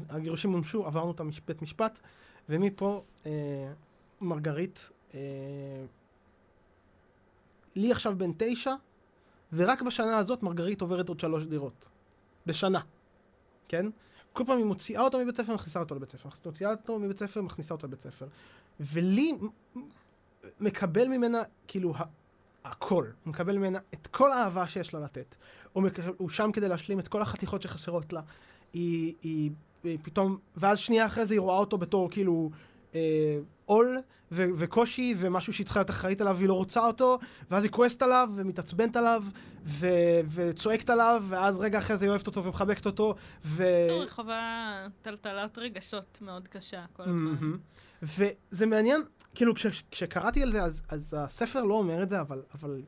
הגירושים מומשו, עברנו את בית משפט, ומפה אה, מרגרית, אה, לי עכשיו בן תשע, ורק בשנה הזאת מרגרית עוברת עוד שלוש דירות. בשנה. כן? כל פעם היא מוציאה אותו מבית ספר, מכניסה אותו לבית ספר. מוציאה אותו מבית ספר, מכניסה אותו לבית ספר. ולי מקבל ממנה, כאילו, הכל. הוא מקבל ממנה את כל האהבה שיש לה לתת. הוא, מק... הוא שם כדי להשלים את כל החתיכות שחסרות לה. היא, היא, היא פתאום, ואז שנייה אחרי זה היא רואה אותו בתור כאילו אה, עול ו- וקושי ומשהו שהיא צריכה להיות אחראית עליו והיא לא רוצה אותו, ואז היא כועסת עליו ומתעצבנת עליו ו- וצועקת עליו, ואז רגע אחרי זה היא אוהבת אותו ומחבקת אותו. ו... בקיצור, היא חווה טלטלת רגשות מאוד קשה כל הזמן. מהמם. וזה מעניין, כאילו כש, כשקראתי על זה, אז, אז הספר לא אומר את זה, אבל, אבל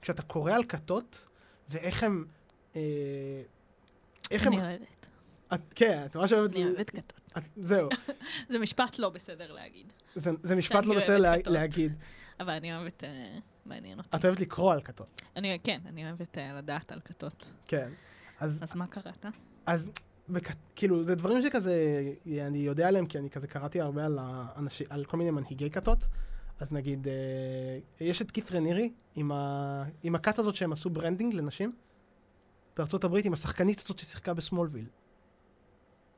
כשאתה קורא על כתות, ואיך הם... אה, איך הם... אני אוהבת. את, כן, את ממש אוהבת... אני אוהבת כתות. את, זהו, זה משפט לא בסדר להגיד, זה, זה משפט לא בסדר לה, כתות. להגיד. אבל אני אוהבת, אה, מעניין אותי. את אוהבת לקרוא על כתות, אני, כן, אני אוהבת אה, לדעת על כתות. כן. אז, אז מה קראת? אז בכ, כאילו, זה דברים שכזה, אני יודע עליהם, כי אני כזה קראתי הרבה על, האנשי, על כל מיני מנהיגי כתות. אז נגיד, אה, יש את קית' רנירי, עם, ה, עם הכת הזאת שהם עשו branding לנשים, בארצות הברית, עם השחקנית הזאת ששיחקה בסמולוויל.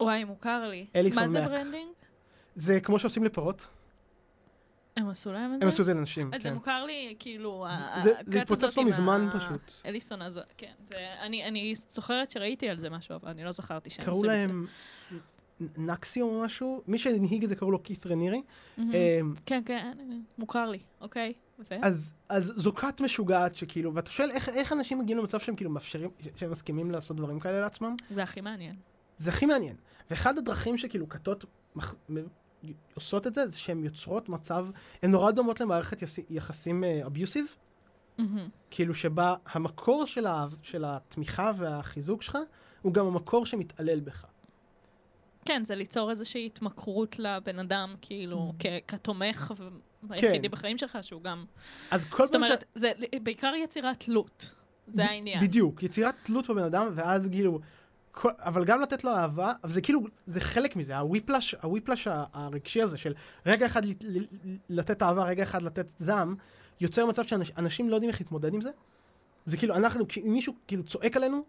וואי, מוכר לי. מה זה מק. branding? זה כמו שעושים לפירות, הם עשו להם את זה? הם עשו את זה לנשים, אז זה כן. מוכר לי, כאילו, זה- התפוצץ עם מזמן פשוט. אליסון הזאת, כן. אני זוכרת שראיתי על זה משהו, אבל אני לא זכרתי שהם קראו עושים את זה. להם נקסיו או משהו, מי שהנהיג את זה קראו לו קית' רנירי. אמ, כן, כן, מוכר לי, אוקיי. אז, זו כת משוגעת שכאילו, ואתה שואל איך, אנשים מגיעים למצב שהם כאילו מאפשרים, שהם מסכימים לעשות דברים כאלה לעצמם? זה הכי מעניין. זה הכי מעניין. ואחד הדרכים שכאילו כתות עושות את זה, זה שהן יוצרות מצב, הן נורא דומות למערכת יס... יחסים אביוסיב, מהמם. כאילו שבה המקור של, ה... של התמיכה והחיזוק שלך, הוא גם המקור שמתעלל בך. כן, זה ליצור איזושהי התמכרות לבן אדם, כאילו, Mm. כ- כתומך ו- היחידי כן. בחיים שלך, שהוא גם... אז כל זאת אומרת, זה בעיקר יצירת תלות. זה ב- העניין. בדיוק, יצירת תלות בבן אדם, ואז כאילו, כל, אבל גם לתת לו אהבה, אבל זה כאילו, זה חלק מזה, הוויפלש, הוויפלש הרגשי הזה של רגע אחד לתת אהבה, רגע אחד לתת זעם, יוצר מצב שאנשים לא יודעים איך להתמודד עם זה. זה כאילו, אנחנו, כשמישהו כאילו צועק עלינו,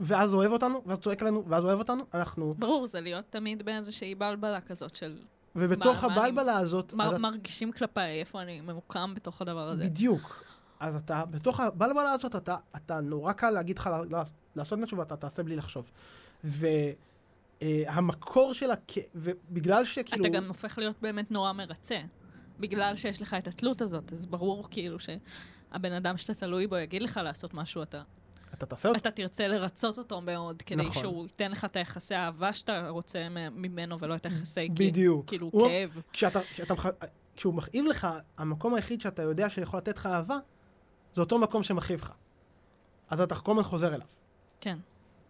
ואז אוהב אותנו, ואז צועק עלינו, ואז אוהב אותנו, אנחנו... ברור, זה להיות תמיד באיזושהי בלבלה כזאת של ובתוך הבלבלה הזאת, מה אז מרגישים כלפיי, איפה אני ממוקם בתוך הדבר הזה. בדיוק. אז אתה, בתוך הבלבלה הזאת, אתה, אתה נורא קל להגיד לך לעשות משהו ואתה תעשה בלי לחשוב. והמקור של הכ... ובגלל שכאילו... אתה גם הופך להיות באמת נורא מרצה. בגלל שיש לך את התלות הזאת, אז ברור כאילו שהבן אדם שאתה תלוי בו יגיד לך לעשות משהו, אתה, אתה תעשה אותו. אתה תרצה לרצות אותו מאוד, כדי נכון. שהוא ייתן לך את היחסי האהבה שאתה רוצה ממנו, ולא את היחסי בדיוק. כאילו הוא- כאב. כשאתה, כשאתה, כשהוא מכאיב לך, המקום היחיד שאתה יודע שיכול לתת לך אהבה, זה אותו מקום שמכאיב לך. אז אתה כל הזמן חוזר אליו. כן.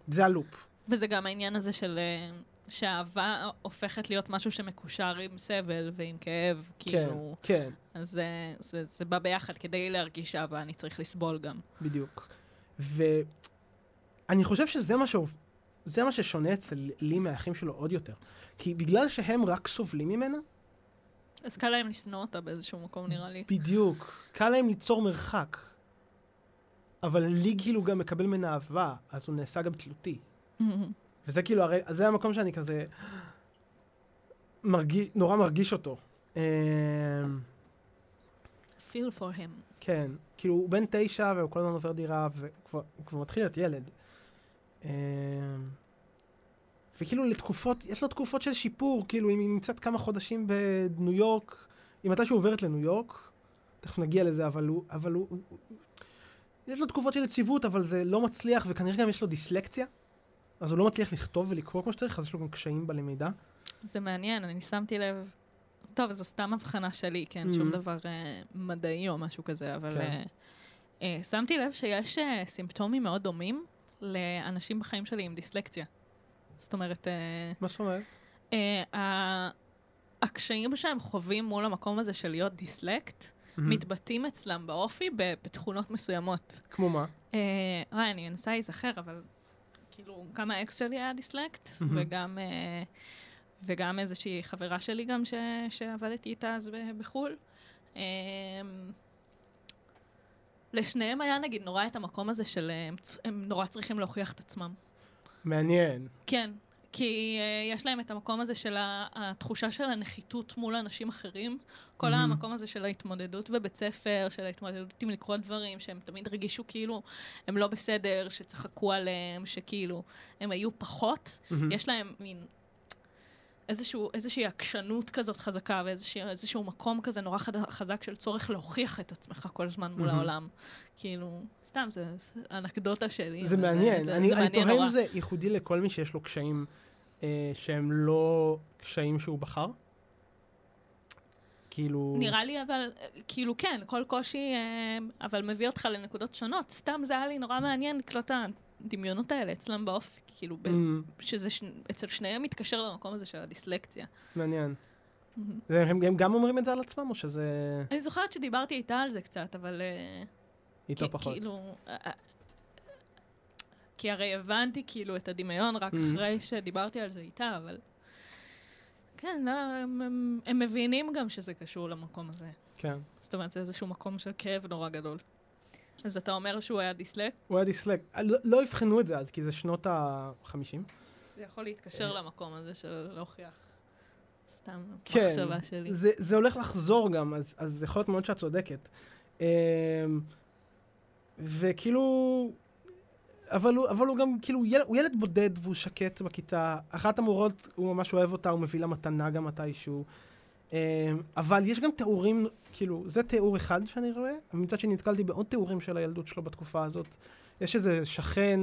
זה הלופ. וזה גם העניין הזה של... אה, שהאהבה הופכת להיות משהו שמקושר עם סבל ועם כאב, כאילו... כן, אז זה, זה, זה בא ביחד, כדי להרגיש אהבה אני צריך לסבול גם. בדיוק. ואני חושב שזה מה, ש... זה מה ששונה אצל לי מהאחים שלו עוד יותר. כי בגלל שהם רק סובלים ממנה, אז קל להם לשנוא אותה באיזשהו מקום, נראה לי. בדיוק. קל להם ליצור מרחק. אבל לי כאילו גם מקבל ממנה אהבה, אז הוא נעשה גם תלותי. וזה כאילו, הרי, זה המקום שאני כזה מרגיש, נורא מרגיש אותו. אמ, feel for him. כן, כאילו הוא בן תשע והוא כל הזמן עובר דירה והוא כבר, מתחיל להיות ילד. אמ, וכאילו לתקופות, יש לו תקופות של שיפור, כאילו אם היא נמצאת כמה חודשים בניו יורק, היא מתישהו עוברת לניו יורק, תכף נגיע לזה, אבל הוא, אבל הוא, הוא יש לו תקופות של יציבות, אבל זה לא מצליח, וכנראה גם יש לו דיסלקציה, אז הוא לא מצליח לכתוב ולקרוא כמו שצריך, אז יש לו גם קשיים בלמידה. זה מעניין, אני שמתי לב... טוב, זו סתם הבחנה שלי, כן? Mhm. שום דבר אה, מדעי או משהו כזה, אבל... כן. אה, אה, שמתי לב שיש אה, סימפטומים מאוד דומים לאנשים בחיים שלי עם דיסלקציה. זאת אומרת, אה, מה זאת אומרת? אה, ה- הקשיים שהם חווים מול המקום הזה של להיות דיסלקט, מתבטאים אצלם באופי בתכונות מסוימות. כמו מה? אה, וואי, אני מנסה להיזכר, אבל כאילו, גם האקס שלי היה דיסלקט, מהמם. וגם, אה, וגם איזושהי חברה שלי גם ש, שעבדתי איתה אז בחו"ל. אה, לשניהם היה נגיד נורא את המקום הזה של אה, הם, הם נורא צריכים להוכיח את עצמם. מעניין. כן, כי uh, יש להם את המקום הזה של התחושה של הנחיתות מול אנשים אחרים. כל מהמם. המקום הזה של ההתמודדות בבית ספר, של ההתמודדות עם לקרוא דברים, שהם תמיד הרגישו כאילו הם לא בסדר, שצחקו עליהם, שכאילו הם היו פחות. מהמם. יש להם מין איזשהו, איזושהי עקשנות כזאת חזקה ואיזשהו איזשהו מקום כזה נורא חד, חזק של צורך להוכיח את עצמך כל הזמן מול מהמם. העולם. כאילו, סתם, זה, זה אנקדוטה שלי. זה מעניין. זה, אני, זה אני תוהה. אם זה ייחודי לכל מי שיש לו קשיים אה, שהם לא קשיים שהוא בחר. כאילו... נראה לי אבל, כאילו כן, כל קושי, אה, אבל מביא אותך לנקודות שונות. סתם זה היה לי נורא מעניין לקלוט את הדמיונות האלה אצלם באופי, כאילו, ב- אמ, שזה ש... אצל שניהם מתקשר למקום הזה של הדיסלקציה. מעניין. זה- הם, הם גם אומרים את זה על עצמם, או שזה אני זוכרת שדיברתי איתה על זה קצת, אבל... אה, איתו כי- פחות? כאילו... אה, אה, כי הרי הבנתי כאילו את הדמיון רק Mhm. אחרי שדיברתי על זה איתה, אבל... כן, לא, הם, הם, הם מבינים גם שזה קשור למקום הזה. כן. זאת אומרת, זה איזשהו מקום של כאב נורא גדול. אז אתה אומר שהוא היה דיסלק? הוא היה דיסלק. לא, לא אבחנו את זה אז, כי זה שנות ה-50. זה יכול להתקשר למקום הזה של להוכיח. סתם כן, מחשבה שלי. זה, זה הולך לחזור גם, אז, אז יכול להיות מאוד שאת צודקת. אמ, וכאילו... אבל הוא, אבל הוא גם, כאילו, ילד, הוא ילד בודד והוא שקט בכיתה. אחת המורות, הוא ממש אוהב אותה, הוא מביא לה מתנה גם מתישהו. אמ, אבל יש גם תיאורים, כאילו, זה תיאור אחד שאני רואה, ומצד שני נתקלתי בעוד תיאורים של הילדות שלו בתקופה הזאת. יש איזה שכן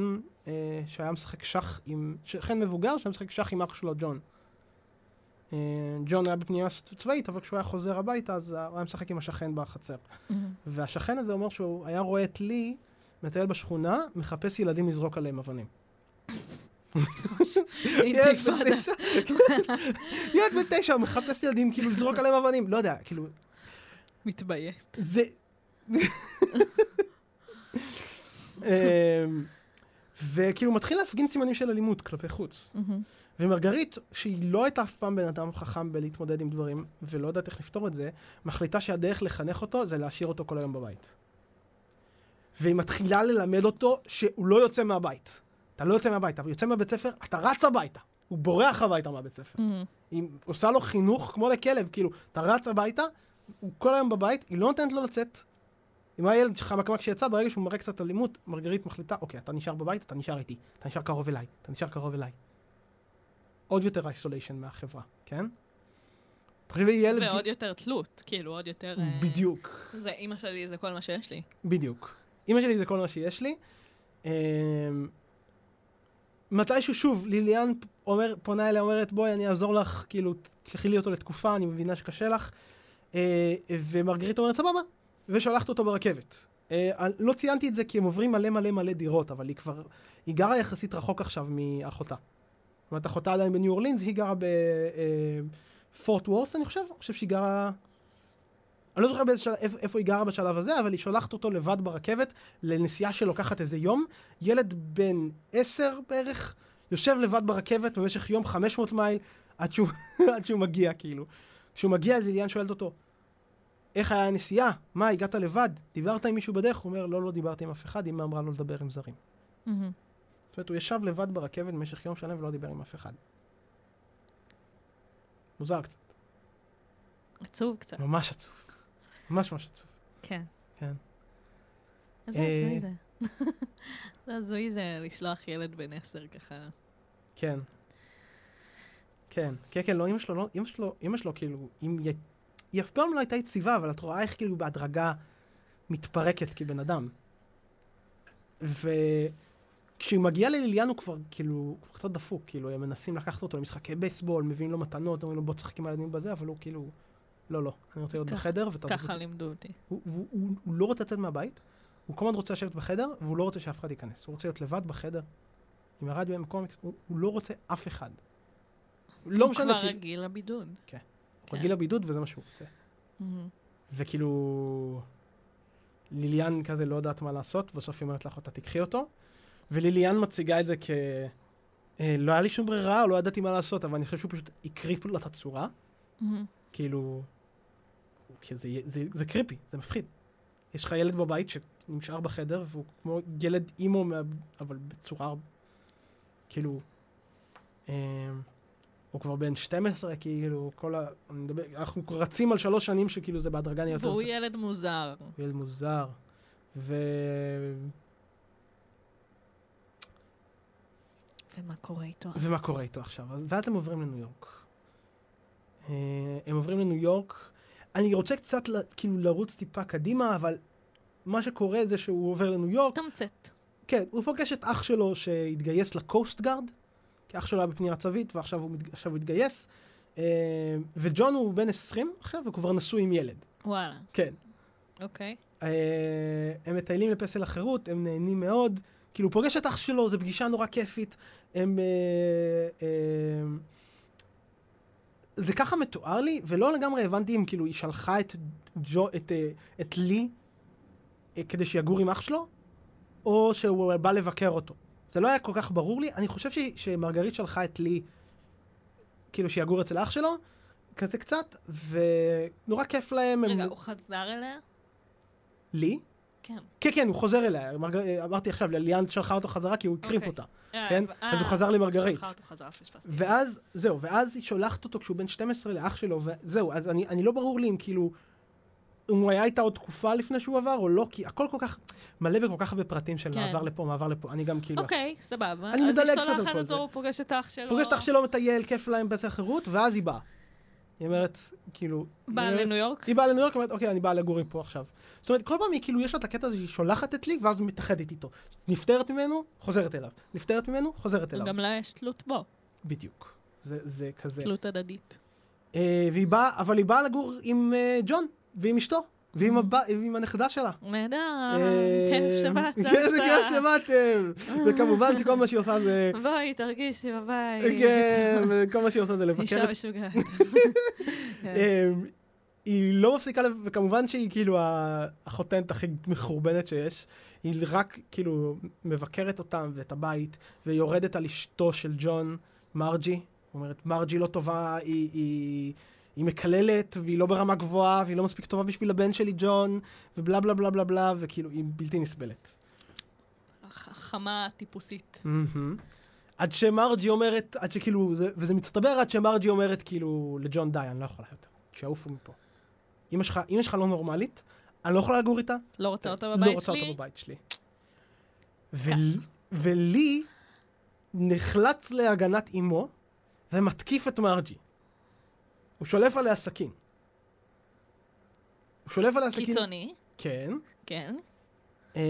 אה, שהיה משחק שח עם, שכן מבוגר שהיה משחק שח עם אח שלו, ג'ון. אה, ג'ון היה בפנייה צבאית, אבל כשהוא היה חוזר הביתה, אז הוא היה משחק עם השכן בחצר. מהמם. והשכן הזה אומר שהוא היה רואה את לי, מטייל בשכונה, מחפש ילדים לזרוק עליהם אבנים. אינתיפאדה. ילד בן תשע מחפש ילדים, כאילו, לזרוק עליהם אבנים. לא יודע, כאילו, מתביית. זה... אמ, וכאילו מתחיל להפגין סימנים של אלימות כלפי חוץ. ומרגרית, שהיא לא הייתה אף פעם בן אדם חכם בלהתמודד עם דברים, ולא יודעת איך לפתור את זה, מחליטה שהדרך לחנך אותו זה להשאיר אותו כל היום בבית. והיא מתחילה ללמד אותו שהוא לא יוצא מהבית. אתה לא יוצא מהבית, אתה יוצא מהבית ספר, אתה רץ הביתה. הוא בורח הביתה מהבית ספר. מהמם. היא עושה לו חינוך כמו לכלב, כאילו, אתה רץ הביתה, הוא כל היום בבית, היא לא נותנת לו לצאת. אם הילד שלך מקמק שיצא, ברגע שהוא מראה קצת אלימות, מרגרית מחליטה, אוקיי, אתה נשאר בבית, אתה נשאר איתי, אתה נשאר קרוב אליי, אתה נשאר קרוב אליי. עוד יותר איסוליישן מהחברה, כן? תחשבי ילד... ועוד יותר תלות, כאילו, עוד יותר... אה, בדיוק, זה אימא שלי, זה כל מה שיש לי. בדיוק. אימא שלי זה כל מה שיש לי. מתישהו שוב, ליליאן אומר, פונה אליה, אומרת, בואי, אני אעזור לך, כאילו, תשלחי לי אותו לתקופה, אני מבינה שקשה לך. אה, ומרגרית אומרת, סבבה, ושולחת אותו ברכבת. אה, לא ציינתי את זה כי הם עוברים מלא מלא מלא דירות, אבל היא כבר, היא גרה יחסית רחוק עכשיו מאחותה. זאת אומרת, אחותה עדיין בניו אורלינס, היא גרה בפורט וורת', אני חושב, אני חושב שהיא גרה... אני לא זוכר באיזה איפה, איפה היא גרה בשלב הזה, אבל היא שולחת אותו לבד ברכבת לנסיעה שלוקחת איזה יום. ילד בן עשר בערך, יושב לבד ברכבת במשך יום 500 מייל, עד שהוא, עד שהוא מגיע, כאילו. כשהוא מגיע, אז ליליאן שואלת אותו, איך היה הנסיעה? מה, הגעת לבד? דיברת עם מישהו בדרך? הוא אומר, לא, לא דיברתי עם אף אחד, אמא אמרה לא לדבר עם זרים. זאת אומרת, הוא ישב לבד ברכבת במשך יום שלם ולא דיבר עם אף אחד. מוזר קצת, עצוב קצת. ממש עצוב. ממש ממש עצוב. כן. כן. איזה אה, הזוי זה. זה הזוי זה לשלוח ילד בן עשר ככה. כן. כן, כן, כן, לא, אמא שלו, לא, אמא שלו, אמא שלו, כאילו, אם היא, היא אף פעם לא הייתה יציבה, אבל את רואה איך כאילו בהדרגה מתפרקת כבן אדם. וכשהיא מגיעה לליליאן הוא כבר, כאילו, הוא כבר קצת דפוק, כאילו, הם מנסים לקחת אותו למשחקי בייסבול, מביאים לו מתנות, אומרים לו בוא תשחק עם הילדים בזה, אבל הוא כאילו, לא, לא, אני רוצה להיות בחדר, ותעזוב ככה. לימדו אותי. הוא, לא רוצה לצאת מהבית, הוא כל הזמן רוצה לשבת בחדר, והוא לא רוצה שאף אחד ייכנס. הוא רוצה להיות לבד בחדר, עם הרדיו, עם הקומיקס, הוא, לא רוצה אף אחד. לא הוא כבר רגיל לבידוד. הוא כן. רגיל לבידוד וזה מה שהוא רוצה. וכאילו, ליליאן כזה לא יודעת מה לעשות, בסוף היא אומרת לך, אתה תיקחי אותו, וליליאן מציגה את זה כ... אה, לא היה לי שום ברירה, לא ידעתי מה לעשות, אבל אני חושב שהוא פשוט הקריפ לו את הצורה. כאילו, זה, זה, זה קריפי, זה מפחיד. יש לך ילד בבית שנשאר בחדר, והוא כמו ילד אימו, מה- אבל בצורה, כאילו, אה, הוא כבר בן 12, כאילו, כל ה... אני מדבר, אנחנו רצים על שלוש שנים שכאילו זה בהדרגה נהיה יותר והוא. ילד מוזר. הוא ילד מוזר. ו... ומה קורה איתו? ומה קורה איתו עכשיו? אז- ואז הם עוברים לניו יורק. אה, הם עוברים לניו יורק. אני רוצה קצת כאילו לרוץ טיפה קדימה, אבל מה שקורה זה שהוא עובר לניו יורק. תמצת. כן, הוא פוגש את אח שלו שהתגייס לקוסט גארד, כי אח שלו היה בפנייה צבאית ועכשיו הוא, מת- עכשיו הוא התגייס. אה, וג'ון הוא בן 20 עכשיו והוא כבר נשוי עם ילד. וואלה. כן. אוקיי. אה, הם מטיילים לפסל החירות, הם נהנים מאוד. כאילו, הוא פוגש את אח שלו, זו פגישה נורא כיפית. הם... אה, אה, זה ככה מתואר לי, ולא לגמרי הבנתי אם כאילו היא שלחה את, ג'ו, את, אה, את לי אה, כדי שיגור עם אח שלו, או שהוא בא לבקר אותו. זה לא היה כל כך ברור לי. אני חושב ש, שמרגרית שלחה את לי, כאילו שיגור אצל אח שלו, כזה קצת, ונורא כיף להם. רגע, הם... הוא חזר אליה? לי? כן. כן, כן, הוא חוזר אליה. מרג... אמרתי עכשיו, ליאן שלחה אותו חזרה כי הוא הקריפ אוקיי. אותה. אה, כן? אז הוא אה, חזר למרגרית. שלחה אותו חזרה, פספסתי. ואז, זהו, ואז היא שולחת אותו כשהוא בן 12 לאח שלו, וזהו, אז אני, אני לא ברור לי אם כאילו, אם הוא היה איתה עוד תקופה לפני שהוא עבר או לא, כי הכל כל כך מלא בכל כך הרבה פרטים של כן. מעבר לפה, מעבר לפה, אני גם כאילו... אוקיי, סבבה. אני מדלג אז קצת היא על שולחת כל אותו, זה. הוא פוגש את האח שלו. פוגש את אח שלו מטייל, כיף להם בעצם חירות, ואז היא באה. היא אומרת, כאילו... בא היא אומרת- לניו יורק? היא באה לניו יורק, אומרת, אוקיי, אני באה לגור פה עכשיו. זאת אומרת, כל פעם היא כאילו, יש לה את הקטע הזה שהיא שולחת את לי, ואז מתאחדת איתו. נפטרת ממנו, חוזרת אליו. נפטרת ממנו, חוזרת אליו. גם לה יש תלות בו, בדיוק. זה, זה כזה. תלות הדדית. אה, והיא באה, אבל היא באה לגור עם אה, ג'ון, ועם אשתו, ועם. ועם הנכדה שלה. נהדר, אה, כיף שבאת, כן, איזה כיף שבאתם. וכמובן שכל מה שהיא עושה זה... בואי, תרגישי בבית. כן, וכל מה שהיא עושה זה לבקר אישה משוגעת. אמ, היא לא מפסיקה, וכמובן שהיא כאילו החותנת הכי מחורבנת שיש. היא רק כאילו מבקרת אותם ואת הבית, ויורדת על אשתו של ג'ון, מרג'י. אומרת, מרג'י לא טובה, היא, היא, מקללת, והיא לא ברמה גבוהה, והיא לא מספיק טובה בשביל הבן שלי ג'ון, ובלה בלה בלה בלה בלה, וכאילו, היא בלתי נסבלת. ח- חמה טיפוסית. עד שמרג'י אומרת, עד שכאילו, זה, וזה מצטבר עד שמרג'י אומרת כאילו לג'ון די, אני לא יכולה יותר, שיעופו מפה. אמא שלך, אמא שלך לא נורמלית, אני לא יכולה לגור איתה, לא רוצה אותה לא בבית רוצה שלי? אותה בבית שלי. ו- ולי נחלץ להגנת אמו ומתקיף את מרג'י. הוא שולף עליה סכין. הוא שולף עליה סכין. קיצוני, כן. כן. אמ,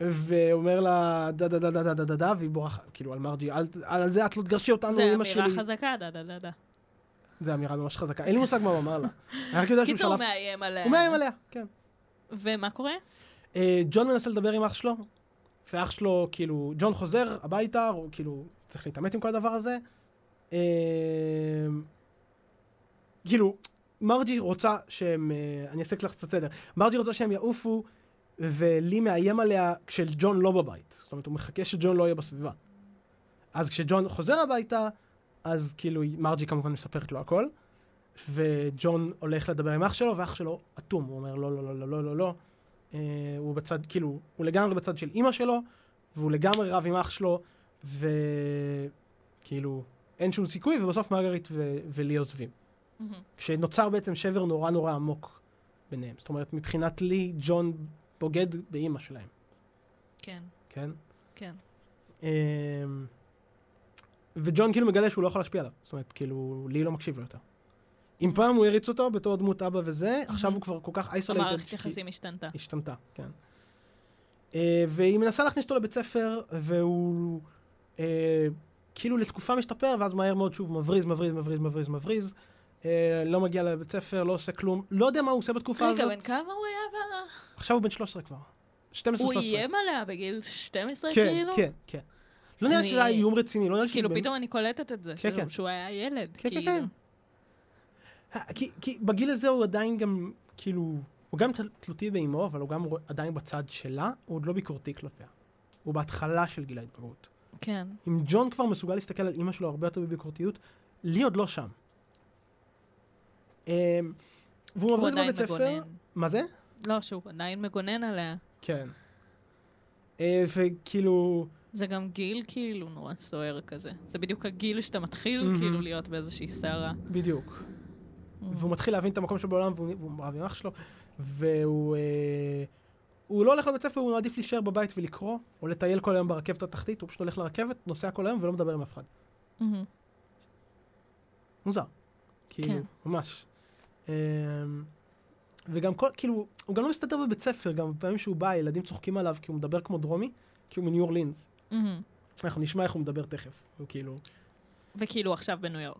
ואומר לה דה דה דה דה דה דה דה דה, והיא בורחת, כאילו על מרג'י, על, זה את לא תגרשי אותנו, זה אמא אמירה שלי. חזקה, דה דה דה דה. זה אמירה ממש חזקה. אין לי מושג מה הוא אמר לה. אני רק יודע שהוא קיצור, הוא. מאיים עליה. הוא מאיים עליה, כן. ומה קורה? אה, ג'ון מנסה לדבר עם אח שלו, ואח שלו, כאילו, ג'ון חוזר הביתה, הוא כאילו צריך להתעמת עם כל הדבר הזה. כאילו, מרג'י רוצה שהם, אה, אני אעשה לך קצת סדר, מרג'י רוצה שהם יעופו, ולי מאיים עליה כשג'ון לא בבית. זאת אומרת, הוא מחכה שג'ון לא יהיה בסביבה. אז כשג'ון חוזר הביתה, אז כאילו מרג'י כמובן מספרת לו הכל, וג'ון הולך לדבר עם אח שלו, ואח שלו אטום, הוא אומר לא, לא, לא, לא, לא, לא, לא. אה, הוא בצד, כאילו, הוא לגמרי בצד של אימא שלו, והוא לגמרי רב עם אח שלו, וכאילו, אין שום סיכוי, ובסוף מרגרית ולי עוזבים. כשנוצר בעצם שבר נורא נורא עמוק ביניהם. זאת אומרת, מבחינת לי, ג'ון בוגד באימא שלהם, כן, כן? כן. אמ, וג'ון כאילו מגלה שהוא לא יכול להשפיע עליו. זאת אומרת, כאילו, לי לא מקשיב לו יותר. אם פעם הוא הריץ אותו בתור דמות אבא וזה, עכשיו הוא כבר כל כך אייסולייטד. המערכת יחסים השתנתה. השתנתה, כן. אה, והיא מנסה להכניס אותו לבית ספר, והוא אה, כאילו לתקופה משתפר, ואז מהר מאוד שוב מבריז, מבריז, מבריז, מבריז, מבריז. אה, לא מגיע לבית ספר, לא עושה כלום. לא יודע מה הוא עושה בתקופה רגע, הזאת. בן כמה הוא היה בה? עכשיו הוא בן 13 כבר. 12, הוא 13. איים עליה בגיל 12 כן, כאילו? כן, כן. לא נראה שזה היה איום רציני, לא נראה כאילו שבאמת- פתאום אני קולטת את זה, כן, כן. שהוא- היה ילד, כן, כן, כאילו. כן. כי, כי בגיל הזה הוא עדיין גם, כאילו, הוא גם תל- תלותי באימו, אבל הוא גם עדיין בצד שלה, הוא עוד לא ביקורתי כלפיה. הוא בהתחלה של גיל ההתבגרות. כן. אם ג'ון כבר מסוגל להסתכל על אימא שלו הרבה יותר בביקורתיות, לי עוד לא שם. אמ, והוא הוא מבריז בבית ספר. מה זה? לא, שהוא עדיין מגונן עליה. כן. אה, וכאילו, זה גם גיל כאילו נורא סוער כזה. זה בדיוק הגיל שאתה מתחיל. כאילו להיות באיזושהי סערה. בדיוק. והוא מתחיל להבין את המקום שלו בעולם, והוא והוא רב עם אח שלו, והוא אה, הוא לא הולך לבית ספר, הוא מעדיף להישאר בבית ולקרוא, או לטייל כל היום ברכבת התחתית, הוא פשוט הולך לרכבת, נוסע כל היום ולא מדבר עם אף אחד. מוזר. כאילו, כן. ממש. אמ, וגם כל, כאילו, הוא גם לא מסתדר בבית ספר, גם בפעמים שהוא בא, ילדים צוחקים עליו כי הוא מדבר כמו דרומי, כי הוא מניו אורלינס. מהמם. אנחנו נשמע איך הוא מדבר תכף, הוא כאילו... וכאילו עכשיו בניו יורק.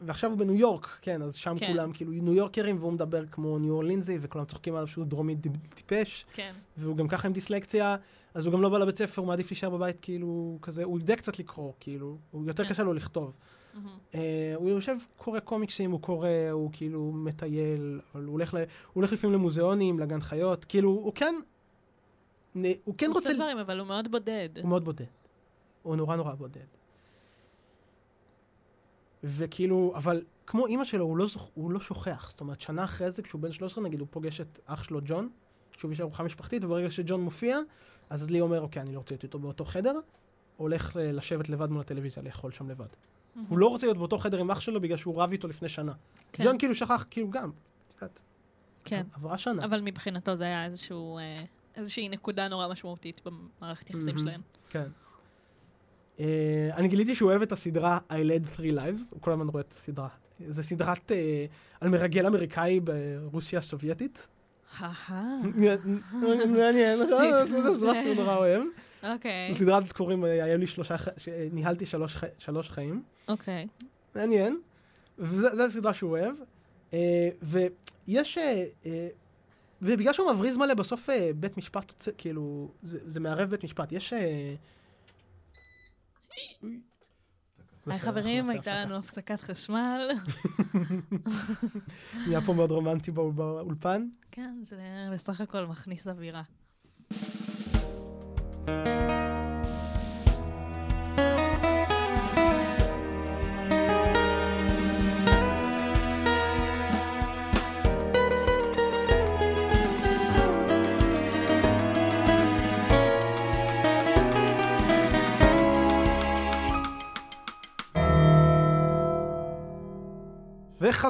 ועכשיו הוא בניו יורק, כן, אז שם כן. כולם כאילו ניו יורקרים, והוא מדבר כמו ניו אורלינזי, וכולם צוחקים עליו שהוא דרומי טיפ- טיפש, כן. והוא גם ככה עם דיסלקציה, אז הוא גם לא בא לבית ספר, הוא מעדיף להישאר בבית, כאילו, כזה, הוא יודע קצת לקרוא, כאילו, הוא יותר כן. קשה לו לכתוב. מהמם. אה, הוא יושב, קורא קומיקסים, הוא קורא, הוא כאילו מטייל, אבל הוא הולך, ל, הוא הולך לפעמים למוזיאונים, לגן חיות, כאילו, הוא כן, נ- הוא כן הוא רוצה, עושה דברים, אבל הוא מאוד בודד. הוא מאוד בודד. הוא נורא נורא בודד. וכאילו, אבל כמו אימא שלו, הוא לא, זוכ... הוא לא שוכח. זאת אומרת, שנה אחרי זה, כשהוא בן 13, נגיד, הוא פוגש את אח שלו ג'ון, שוב יש ארוחה משפחתית, וברגע שג'ון מופיע, אז לי אומר, אוקיי, אני לא רוצה להיות איתו באותו חדר, הולך לשבת לבד מול הטלוויזיה, לאכול שם לבד. הוא לא רוצה להיות באותו חדר עם אח שלו בגלל שהוא רב איתו לפני שנה. כן. ג'ון כאילו שכח, כאילו גם, את יודעת, כן. עברה שנה. אבל מבחינתו זה היה איזשהו, אה, איזושהי נקודה נורא משמעותית במערכת יחסים. שלהם. כן. Uh, אני גיליתי שהוא אוהב את הסדרה I led three lives, הוא כל הזמן רואה את הסדרה. זו סדרת uh, על מרגל אמריקאי ברוסיה הסובייטית. אהה. מעניין, נכון? זו סדרה שהוא נורא אוהב. אוקיי, סדרת קוראים, אה, היו לי שלושה, ש- ניהלתי שלוש שלוש חיים. אוקיי. מעניין. וזו הסדרה שהוא אוהב. אה, ויש... אה, אה, ובגלל שהוא מבריז מלא, בסוף אה, בית משפט, כאילו, זה זה מערב בית משפט. יש... אה, היי חברים, הייתה לנו הפסקת חשמל. נהיה פה מאוד רומנטי באול- באולפן. כן, זה בסך הכל מכניס אווירה.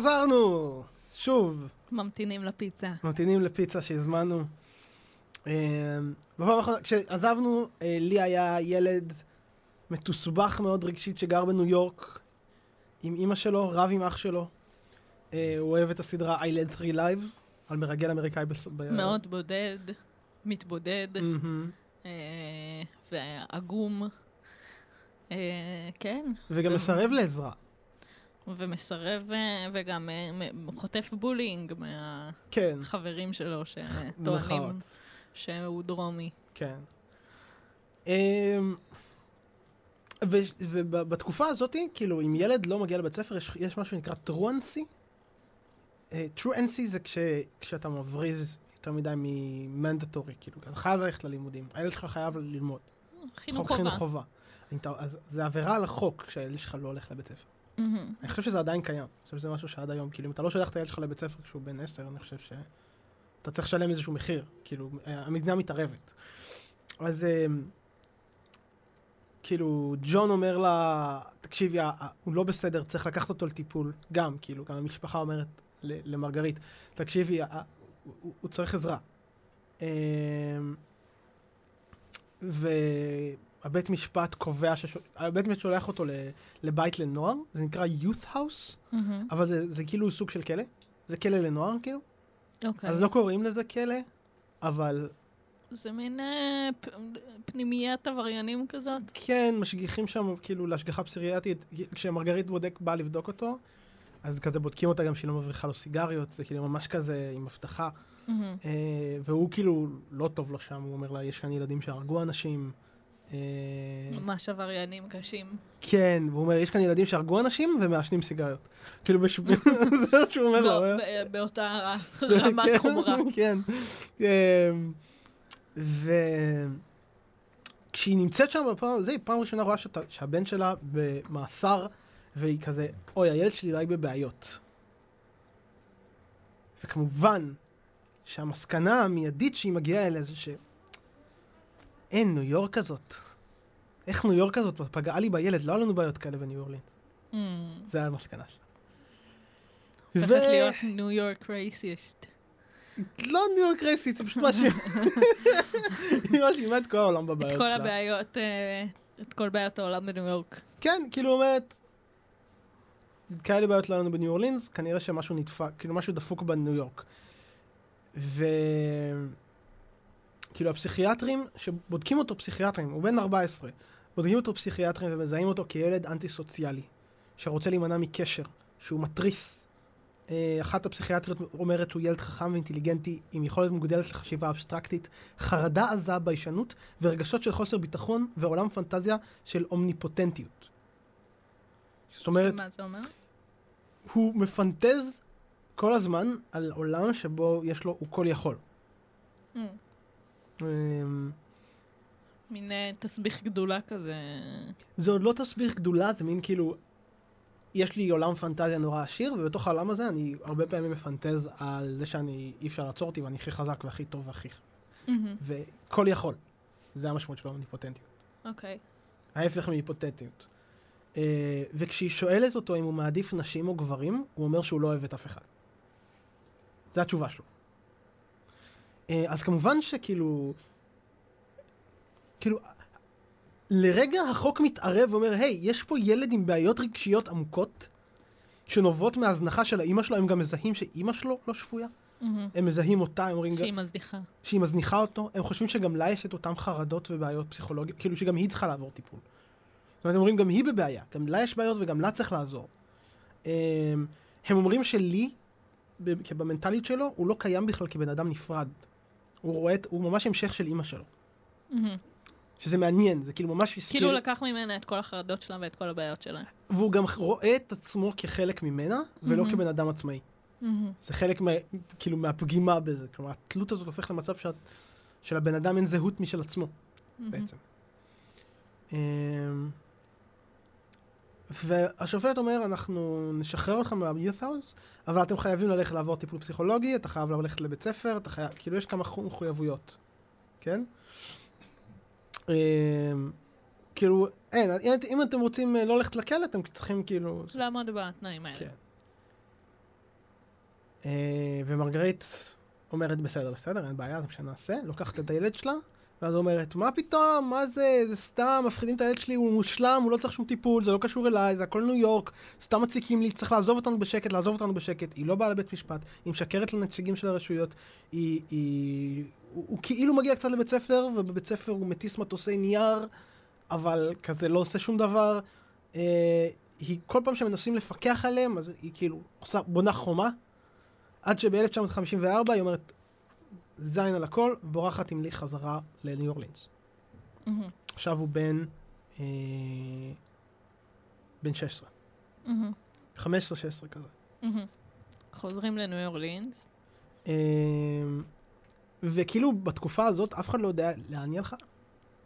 וחזרנו! שוב, ממתינים לפיצה. ממתינים לפיצה שהזמנו. אה, בפעם האחרונה, כשעזבנו, אה, לי היה ילד מתוסבך מאוד רגשית שגר בניו יורק עם אימא שלו, רב עם אח שלו. אה, הוא אוהב את הסדרה I led three lives, על מרגל אמריקאי. בס... ב- מאוד בודד, מתבודד. אה, ועגום. כן, וגם מסרב לעזרה. ומסרב, אה, וגם אה, חוטף בולינג כן, מהחברים שלו שטוענים במרכאות. שהוא דרומי. כן. אמ, ו- ובתקופה הזאת, כאילו, אם ילד לא מגיע לבית ספר, יש, יש משהו שנקרא truancy. אה, truancy זה כש, כשאתה מבריז יותר מדי ממנדטורי, כאילו, אתה חייב ללכת ללימודים. הילד שלך חייב ללמוד. חינוך חוק חינוך חובה. חובה. אז זה עבירה על החוק כשהילד שלך לא הולך לבית ספר. מהמם. אני חושב שזה עדיין קיים. אני חושב שזה משהו שעד היום, כאילו, אם אתה לא שולח את הילד שלך לבית ספר כשהוא בן עשר, אני חושב שאתה צריך לשלם איזשהו מחיר. כאילו, המדינה מתערבת. אז אה, כאילו, ג'ון אומר לה, תקשיבי, הוא לא בסדר, צריך לקחת אותו לטיפול. גם, כאילו, גם המשפחה אומרת למרגרית, תקשיבי, הוא, צריך עזרה. אה, והבית משפט קובע, שש... הבית משפט שולח אותו. לבית לנוער, זה נקרא youth house, מהמם. אבל זה, זה כאילו סוג של כלא, זה כלא לנוער כאילו, אוקיי. אז לא קוראים לזה כלא, אבל זה מין אה, פ- פנימיית עבריינים כזאת. כן, משגיחים שם כאילו להשגחה פסיכיאטרית, כשמרגרית בודק, בא לבדוק אותו, אז כזה בודקים אותה גם שהיא לא מבריחה לו סיגריות, זה כאילו ממש כזה עם הבטחה, מהמם. אה, והוא כאילו לא טוב לו שם, הוא אומר לה, יש כאן ילדים שהרגו אנשים. אה, ממש עבריינים קשים. כן, והוא אומר, יש כאן ילדים שהרגו אנשים ומעשנים סיגריות. כאילו. זה מה שהוא אומר לו. בא- ב- באותה רמת כן, חומרה. כן. אמ, וכשהיא נמצאת שם בפעם, זה היא פעם ראשונה רואה שהבן שלה במאסר, והיא כזה, אוי, הילד שלי אולי בבעיות. וכמובן, שהמסקנה המיידית שהיא מגיעה אליה זה ש... אין, ניו יורק הזאת. איך ניו יורק הזאת פגעה לי בילד? לא היה לנו בעיות כאלה בניו אורלין. מהמם. זה המסקנה שלה. הופכת להיות ניו יורק רייסיסט. לא ניו יורק רייסית, זה פשוט משהו... היא מאשימה את כל העולם בבעיות את שלה. כל הבעיות, אה, את כל בעיות העולם בניו יורק. כן, כאילו אומרת, כאלה בעיות לא היו לנו בניו אורלינס, כנראה שמשהו נדפק, כאילו משהו דפוק בניו יורק. ו... כאילו הפסיכיאטרים, שבודקים אותו פסיכיאטרים, הוא בן 14, בודקים אותו פסיכיאטרים ומזהים אותו כילד אנטי סוציאלי, שרוצה להימנע מקשר, שהוא מתריס. אה, אחת הפסיכיאטריות אומרת הוא ילד חכם ואינטליגנטי עם יכולת מוגדלת לחשיבה אבסטרקטית, חרדה עזה, ביישנות ורגשות של חוסר ביטחון ועולם פנטזיה של אומניפוטנטיות. זאת אומרת, שמה זה אומר? הוא מפנטז כל הזמן על עולם שבו יש לו, הוא כל יכול. מהמם. אמ, מין אה, תסביך גדולה כזה. זה עוד לא תסביך גדולה, זה מין כאילו, יש לי עולם פנטזיה נורא עשיר, ובתוך העולם הזה אני הרבה פעמים מפנטז על זה שאני, אי אפשר לעצור אותי ואני הכי חזק והכי טוב והכי... וכל יכול. זה המשמעות של אומניפוטנטיות. אוקיי. ההפך מהיפותטיות. Uh, וכשהיא שואלת אותו אם הוא מעדיף נשים או גברים, הוא אומר שהוא לא אוהב את אף אחד. זו התשובה שלו. Uh, אז כמובן שכאילו... כאילו, לרגע החוק מתערב ואומר, היי, יש פה ילד עם בעיות רגשיות עמוקות, שנובעות מהזנחה של האימא שלו, הם גם מזהים שאימא שלו לא שפויה. מהמם. הם מזהים אותה, הם אומרים... שהיא מזדיחה. שהיא מזניחה אותו, הם חושבים שגם לה יש את אותן חרדות ובעיות פסיכולוגיות, כאילו שגם היא צריכה לעבור טיפול. זאת אומרת, הם אומרים, גם היא בבעיה, גם לה יש בעיות וגם לה צריך לעזור. אמ, הם אומרים שלי, במנטליות שלו, הוא לא קיים בכלל כבן אדם נפרד. הוא רואה הוא ממש המשך של אימא שלו. שזה מעניין, זה כאילו ממש הזכיר, כאילו לקח ממנה את כל החרדות שלה ואת כל הבעיות שלה. והוא גם רואה את עצמו כחלק ממנה, ולא. כבן אדם עצמאי. זה חלק מה, כאילו מהפגימה בזה. כלומר, התלות הזאת הופכת למצב שאת, שלבן אדם אין זהות משל עצמו. בעצם. אמ, והשופט אומר, אנחנו נשחרר אתכם מה-youth house, אבל אתם חייבים ללכת לעבור טיפול פסיכולוגי, אתה חייב ללכת לבית ספר, אתה חייב, כאילו יש כמה חו- מחויבויות, כן? אמ, כאילו, אין, אם- אם אתם רוצים אה, לא ללכת לכלא, אתם צריכים כאילו... לעמוד בתנאים האלה. כן. אה, ומרגרית אומרת, בסדר, בסדר, אין בעיה, זה מה שנעשה, לוקחת את הילד שלה, ואז אומרת, מה פתאום, מה זה, זה סתם, מפחידים את הילד שלי, הוא מושלם, הוא לא צריך שום טיפול, זה לא קשור אליי, זה הכל ניו יורק, סתם מציקים לי, צריך לעזוב אותנו בשקט, לעזוב אותנו בשקט. היא לא באה לבית משפט, היא משקרת לנציגים של הרשויות, היא... היא... הוא, הוא כאילו מגיע קצת לבית ספר, ובבית ספר הוא מטיס מטוסי נייר, אבל כזה לא עושה שום דבר. אה, היא, כל פעם שמנסים לפקח עליהם, אז היא כאילו עושה, בונה חומה, עד שב-1954 היא אומרת, זין על הכל, בורחת עם לי חזרה לניו אורלינס. מהמם, עכשיו הוא בן... אה, בן 16. מהמם, 15-16 כזה. מהמם. חוזרים לניו אורלינס. אה, וכאילו בתקופה הזאת אף אחד לא יודע לאן היא הלכה.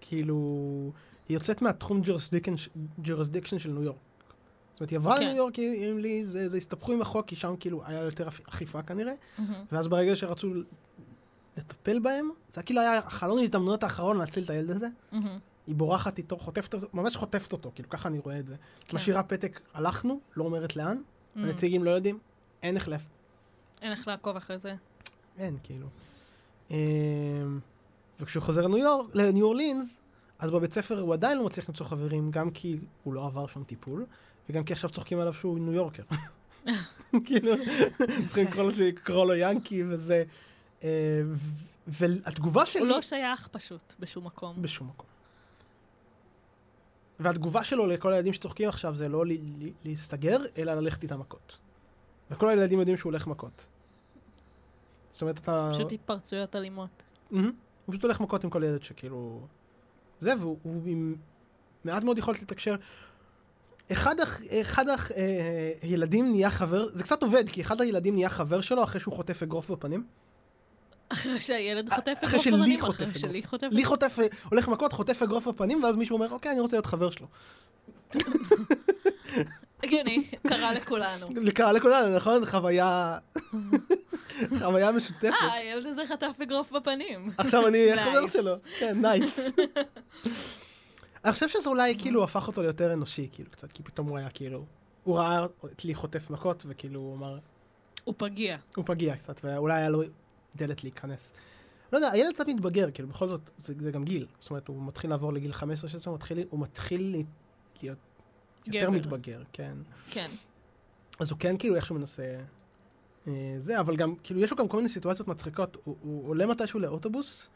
כאילו, היא יוצאת מהתחום jurisdiction של ניו יורק. זאת אומרת, היא עברה כן. לניו יורק עם לי, זה, זה הסתבכו עם החוק, כי שם כאילו היה יותר אכ- אכיפה כנראה. ואז ברגע שרצו לטפל בהם, זה כאילו היה חלון ההזדמנויות האחרון להציל את הילד הזה. מהמם. היא בורחת איתו, חוטפת אותו, ממש חוטפת אותו, כאילו ככה אני רואה את זה. כן. משאירה פתק, הלכנו, לא אומרת לאן, מהמם. הנציגים לא יודעים, אין החלף. אין איך לעקוב אחרי זה. אין, כאילו. אמ, וכשהוא חוזר לניו יורק, לניו אורלינס, אז בבית ספר הוא עדיין לא מצליח למצוא חברים, גם כי הוא לא עבר שום טיפול, וגם כי עכשיו צוחקים עליו שהוא ניו יורקר. כאילו, צריכים לקרוא לו ינקי וזה. אה, והתגובה שלי... הוא לא שייך פשוט בשום מקום. בשום מקום. והתגובה שלו לכל הילדים שצוחקים עכשיו זה לא להסתגר, אלא ללכת איתם מכות. וכל הילדים יודעים שהוא הולך מכות. זאת אומרת, אתה... פשוט התפרצויות אלימות. מהמם. הוא פשוט הולך מכות עם כל ילד שכאילו... זה, והוא הוא עם מעט מאוד יכולת לתקשר. אחד, אחד הח- אה, הילדים נהיה חבר, זה קצת עובד, כי אחד הילדים נהיה חבר שלו אחרי שהוא חוטף אגרוף בפנים. אחרי שהילד אה, חוטף אגרוף בפנים, אחרי אגרוף. שלי חוטף לי חוטף, הולך מכות, חוטף אגרוף בפנים, ואז מישהו אומר, אוקיי, אני רוצה להיות חבר שלו. הגיוני, קרה לכולנו. קרה לכולנו, נכון? חוויה... חוויה משותפת. אה, הילד הזה חטף אגרוף בפנים. עכשיו אני אהיה חבר. שלו. כן, נייס. אני חושב שזה אולי כאילו הפך אותו ליותר אנושי, כאילו קצת, כי פתאום הוא היה כאילו... הוא ראה את לי חוטף מכות, וכאילו הוא אמר, הוא פגיע. הוא פגיע קצת, ואולי היה לו דלת להיכנס. לא יודע, הילד קצת מתבגר, כאילו, בכל זאת, זה, זה גם גיל. זאת אומרת, הוא מתחיל לעבור לגיל 15-16, הוא מתחיל, הוא מתחיל להיות יותר גבר. מתבגר, כן. כן. אז הוא כן כאילו איכשהו מנסה... אה, זה, אבל גם, כאילו, יש לו גם כל מיני סיטואציות מצחיקות. הוא, הוא עולה מתישהו לאוטובוס,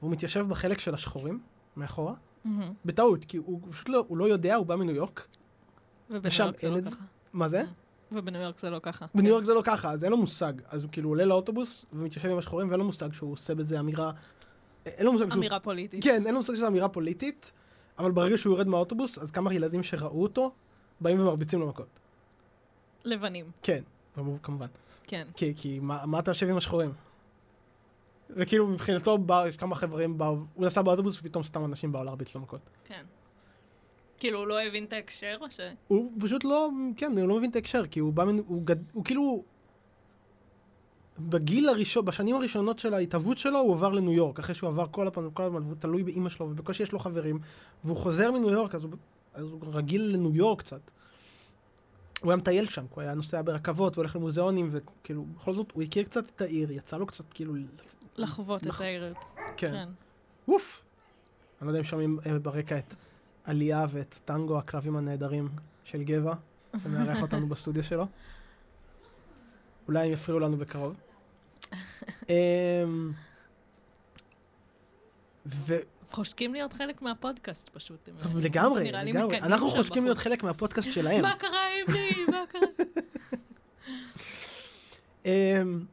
והוא מתיישב בחלק של השחורים, מאחורה, מהמם. בטעות, כי הוא פשוט לא, הוא לא יודע, הוא בא מניו יורק. ושם זה אין לא את זה? מה זה? ובניו יורק זה לא ככה. בניו כן. יורק זה לא ככה, אז אין לו מושג. אז הוא כאילו עולה לאוטובוס, ומתיישב עם השחורים, ואין לו מושג שהוא עושה בזה אמירה... אין לו מושג שהוא... אמירה פוליטית. כן, אין לו מושג שזו אמירה פוליטית, אבל ברגע שהוא יורד מהאוטובוס, אז כמה ילדים שראו אותו, באים ומרביצים לו מכות. לבנים. כן, כמובן. כן. כי, כי מה, מה אתה יושב עם השחורים? וכאילו מבחינתו בא, כמה חברים באו, הוא נסע באוטובוס ופתאום סתם אנשים באו להרביץ לו מכות. כן. כאילו, הוא לא הבין את ההקשר, או ש... הוא פשוט לא, כן, הוא לא מבין את ההקשר, כי הוא בא, מן- הוא, גד, הוא כאילו, בגיל הראשון, בשנים הראשונות של ההתהוות שלו, הוא עבר לניו יורק, אחרי שהוא עבר כל הפעם, כל הזמן, והוא תלוי באימא שלו, ובקושי יש לו חברים, והוא חוזר מניו יורק, אז הוא, אז הוא רגיל לניו יורק קצת. הוא היה מטייל שם, הוא היה נוסע ברכבות, והולך למוזיאונים, וכאילו, בכל זאת, הוא הכיר קצת את העיר, יצא לו קצת, כאילו, לחוות את נכון. העיר. כן. כן. ווף. אני לא יודע אם שומעים אה, ברקע את עלייה ואת טנגו, הכלבים הנהדרים של גבע, שמארח אותנו בסטודיו שלו. אולי הם יפריעו לנו בקרוב. אמ, ו- חושקים להיות חלק מהפודקאסט פשוט. לגמרי, לגמרי. אנחנו חושקים להיות. חלק מהפודקאסט שלהם. מה קרה עם לי? מה קרה? אמ,